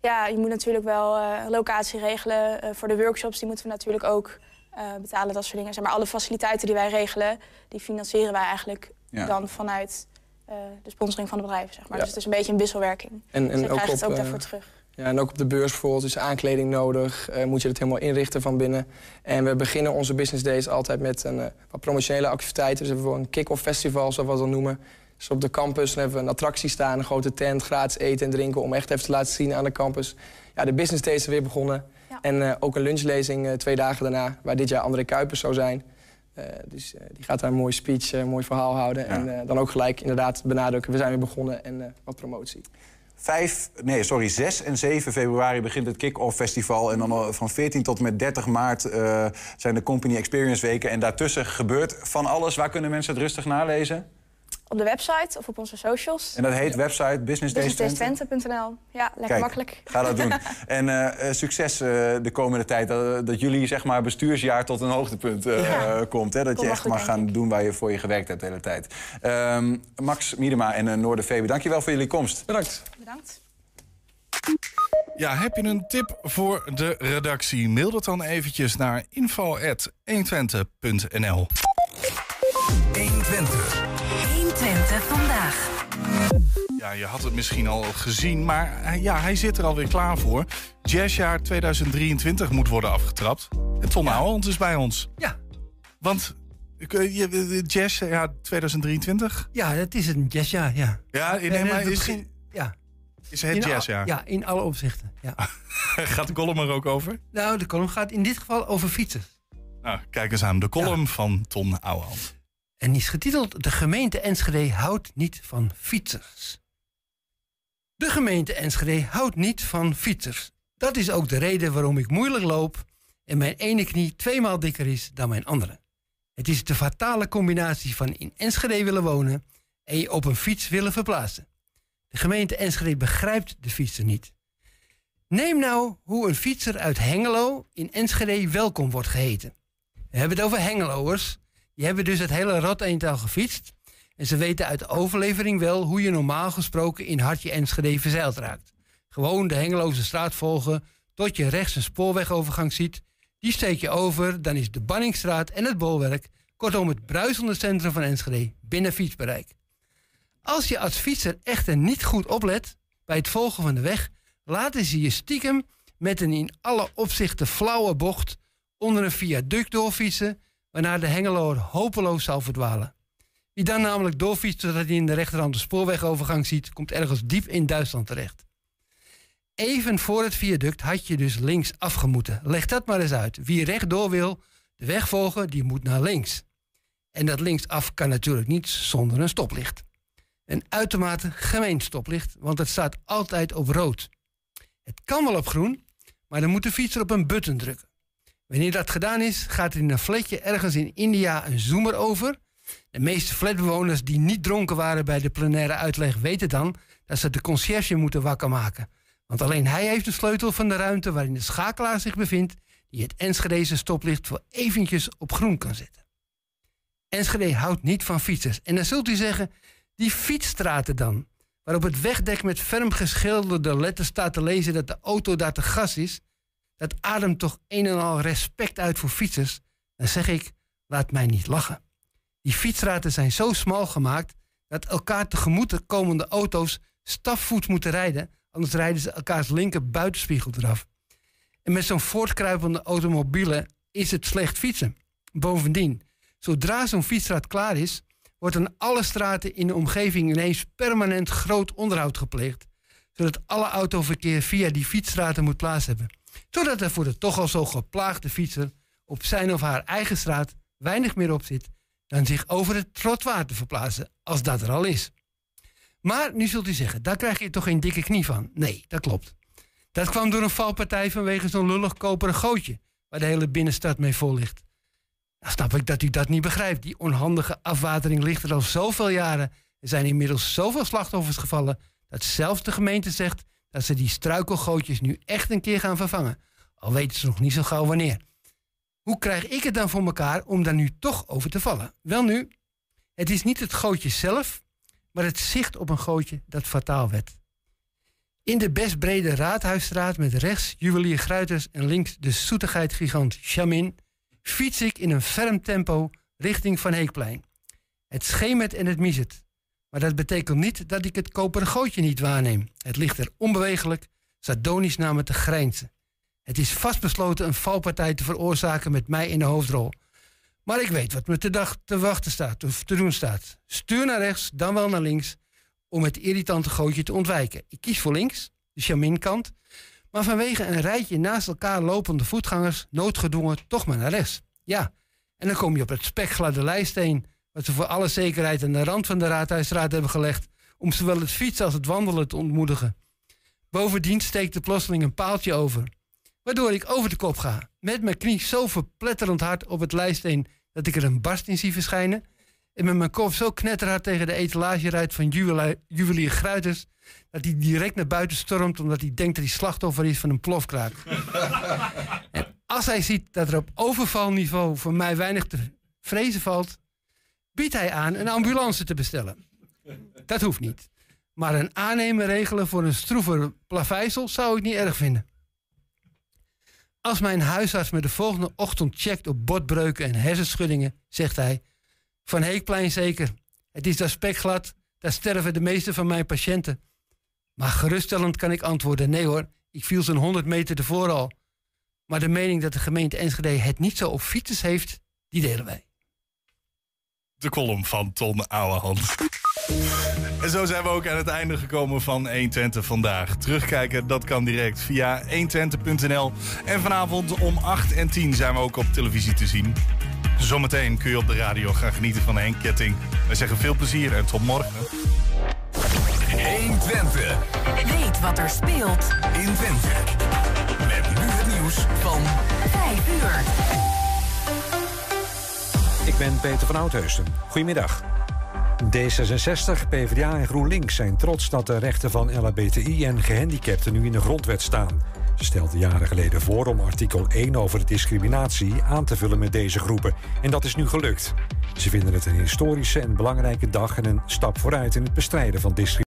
Ja, je moet natuurlijk wel eh, locatie regelen. Eh, voor de workshops die moeten we natuurlijk ook eh, betalen, dat soort dingen. Zeg maar alle faciliteiten die wij regelen, die financieren wij eigenlijk Ja. dan vanuit eh, de sponsoring van de bedrijven. Zeg maar. Ja. Dus het is een beetje een wisselwerking. En- dus en je ook krijgt op, ook eh, daarvoor terug. Ja, en ook op de beurs bijvoorbeeld is aankleding nodig. eh, moet je het helemaal inrichten van binnen. En we beginnen onze business days altijd met een, eh, wat promotionele activiteiten. Dus hebben we een kick-off festival, zoals we dat dan noemen. Dus op de campus hebben we een attractie staan, een grote tent, gratis eten en drinken... om echt even te laten zien aan de campus. Ja, de business days zijn weer begonnen. En eh, ook een lunchlezing eh, twee dagen daarna, waar dit jaar André Kuipers zou zijn. Eh, dus eh, die gaat daar een mooie speech, een mooi verhaal houden. En eh, dan ook gelijk inderdaad benadrukken, we zijn weer begonnen en eh, wat promotie. 5, nee, sorry, 6 en 7 februari begint het Kick-Off Festival. En dan al van 14 tot met 30 maart eh, zijn de Company Experience Weken. En daartussen gebeurt van alles. Waar kunnen mensen het rustig nalezen? Op de website of op onze socials. En dat heet website Business Days Twente. businessdaystwente.nl. Ja, lekker Kijk, makkelijk. Ga dat doen. en eh, eh, succes eh, de komende tijd. Dat, dat jullie zeg maar, bestuursjaar tot een hoogtepunt eh, Ja. komt. Hè? Dat je echt goed, mag gaan doen waar je voor je gewerkt hebt de hele tijd. Ehm, Max Miedema en uh, Noorde Vebe, dankjewel voor jullie komst. Bedankt. Bedankt. Ja, heb je een tip voor de redactie? Mail dat dan eventjes naar info.120.nl 120. 120 vandaag. Ja, je had het misschien al gezien, maar eh, ja, hij zit er alweer klaar voor. Jazzjaar 2023 moet worden afgetrapt. En Ton Ouwehand is bij ons. Ja. Want eh, je- eh, jazz, ja, 2023? Ja, dat is een jazzjaar, ja. Ja, nee, En, maar is, begin- ja. is het In al- jazzjaar? Ja, in alle opzichten. Ja. Gaat de column er ook over? nou, de column gaat in dit geval over fietsen. Nou, kijk eens aan, de column van Ton Ouwehand. En die is getiteld De gemeente Enschede houdt niet van fietsers. De gemeente Enschede houdt niet van fietsers. Dat is ook de reden waarom ik moeilijk loop en mijn ene knie tweemaal dikker is dan mijn andere. Het is de fatale combinatie van in Enschede willen wonen en je op een fiets willen verplaatsen. De gemeente Enschede begrijpt de fietser niet. Neem nou hoe een fietser uit Hengelo in Enschede welkom wordt geheten. We hebben het over Hengeloers. Die hebben dus het hele rot eental gefietst. En ze weten uit de overlevering wel hoe je normaal gesproken in Hartje Enschede verzeild raakt. Gewoon de Hengeloze straat volgen tot je rechts een spoorwegovergang ziet. Die steek je over, dan is de Banningstraat en het Bolwerk, kortom het bruisende centrum van Enschede, binnen fietsbereik. Als je als fietser echter niet goed oplet bij het volgen van de weg, laten ze je stiekem met een in alle opzichten flauwe bocht onder een viaduct doorfietsen, waarna de Hengeloer hopeloos zal verdwalen. Wie dan namelijk doorfietst zodat hij in de rechterhand de spoorwegovergang ziet, komt ergens diep in Duitsland terecht. Even voor het viaduct had je dus links afgemoeten. Leg dat maar eens uit. Wie rechtdoor wil, de weg volgen, die moet naar links. En dat linksaf kan natuurlijk niet zonder een stoplicht. Een uitermate gemeen stoplicht, want het staat altijd op rood. Het kan wel op groen, maar dan moet de fietser op een button drukken. Wanneer dat gedaan is, gaat er in een flatje ergens in India een zoomer over. De meeste flatbewoners die niet dronken waren bij de plenaire uitleg weten dan dat ze de conciërge moeten wakker maken. Want alleen hij heeft de sleutel van de ruimte waarin de schakelaar zich bevindt, die het Enschedeze stoplicht voor eventjes op groen kan zetten. Enschede houdt niet van fietsers. En dan zult u zeggen, die fietsstraten dan, waarop het wegdek met ferm geschilderde letters staat te lezen dat de auto daar te gas is, dat ademt toch een en al respect uit voor fietsers. Dan zeg ik, laat mij niet lachen. Die fietsstraten zijn zo smal gemaakt dat elkaar tegemoet komende auto's stapvoets moeten rijden, anders rijden ze elkaars linker buitenspiegel eraf. En met zo'n voortkruipende automobielen is het slecht fietsen. Bovendien, zodra zo'n fietsstraat klaar is, wordt aan alle straten in de omgeving ineens permanent groot onderhoud gepleegd, zodat alle autoverkeer via die fietsstraten moet plaats hebben. Zodat er voor de toch al zo geplaagde fietser op zijn of haar eigen straat weinig meer op zit dan zich over het trottoir te verplaatsen, als dat er al is. Maar nu zult u zeggen, daar krijg je toch geen dikke knie van? Nee, dat klopt. Dat kwam door een valpartij vanwege zo'n lullig koperen gootje, waar de hele binnenstad mee vol ligt. Nou snap ik dat u dat niet begrijpt. Die onhandige afwatering ligt er al zoveel jaren. Er zijn inmiddels zoveel slachtoffers gevallen dat zelfs de gemeente zegt dat ze die struikelgootjes nu echt een keer gaan vervangen. Al weten ze nog niet zo gauw wanneer. Hoe krijg ik het dan voor elkaar om daar nu toch over te vallen? Wel nu, het is niet het gootje zelf, maar het zicht op een gootje dat fataal werd. In de best brede Raadhuisstraat met rechts juwelier Gruiters en links de zoetigheidgigant Chamin fiets ik in een ferm tempo richting Van Heekplein. Het schemert en het miezert. Maar dat betekent niet dat ik het koperen gootje niet waarneem. Het ligt er onbewegelijk, sardonisch naar me te grijnzen. Het is vastbesloten een valpartij te veroorzaken met mij in de hoofdrol. Maar ik weet wat me te, dag te wachten staat, of te doen staat. Stuur naar rechts, dan wel naar links, om het irritante gootje te ontwijken. Ik kies voor links, de Chaminkant, maar vanwege een rijtje naast elkaar lopende voetgangers noodgedwongen toch maar naar rechts. Ja, en dan kom je op het spekgladde lijsteen, wat ze voor alle zekerheid aan de rand van de Raadhuisstraat hebben gelegd, om zowel het fietsen als het wandelen te ontmoedigen. Bovendien steekt er plotseling een paaltje over, waardoor ik over de kop ga, met mijn knie zo verpletterend hard op het lijsteen dat ik er een barst in zie verschijnen, en met mijn kop zo knetterhard tegen de etalage rijdt van juwelier, juwelier Gruiters, dat hij direct naar buiten stormt omdat hij denkt dat hij slachtoffer is van een plofkraak. en als hij ziet dat er op overvalniveau voor mij weinig te vrezen valt, biedt hij aan een ambulance te bestellen. Dat hoeft niet. Maar een aannemer regelen voor een stroever plaveisel zou ik niet erg vinden. Als mijn huisarts me de volgende ochtend checkt op botbreuken en hersenschuddingen, zegt hij: Van Heekplein zeker. Het is daar spekglad, daar sterven de meeste van mijn patiënten. Maar geruststellend kan ik antwoorden: nee hoor, ik viel zo'n 100 meter ervoor al. Maar de mening dat de gemeente Enschede het niet zo op fietsers heeft, die delen wij. De column van Ton Ouwehand. En zo zijn we ook aan het einde gekomen van 120 vandaag. Terugkijken, dat kan direct via 120.nl. En vanavond om 8 en 10 zijn we ook op televisie te zien. Zometeen kun je op de radio gaan genieten van Henk Ketting. Wij zeggen veel plezier en tot morgen. 120. Weet wat er speelt in Twente. Met nu het nieuws van 5 uur. Ik ben Peter van Oudheusden. Goedemiddag. D66, PvdA en GroenLinks zijn trots dat de rechten van LHBTI en gehandicapten nu in de grondwet staan. Ze stelden jaren geleden voor om artikel 1 over discriminatie aan te vullen met deze groepen. En dat is nu gelukt. Ze vinden het een historische en belangrijke dag en een stap vooruit in het bestrijden van discriminatie.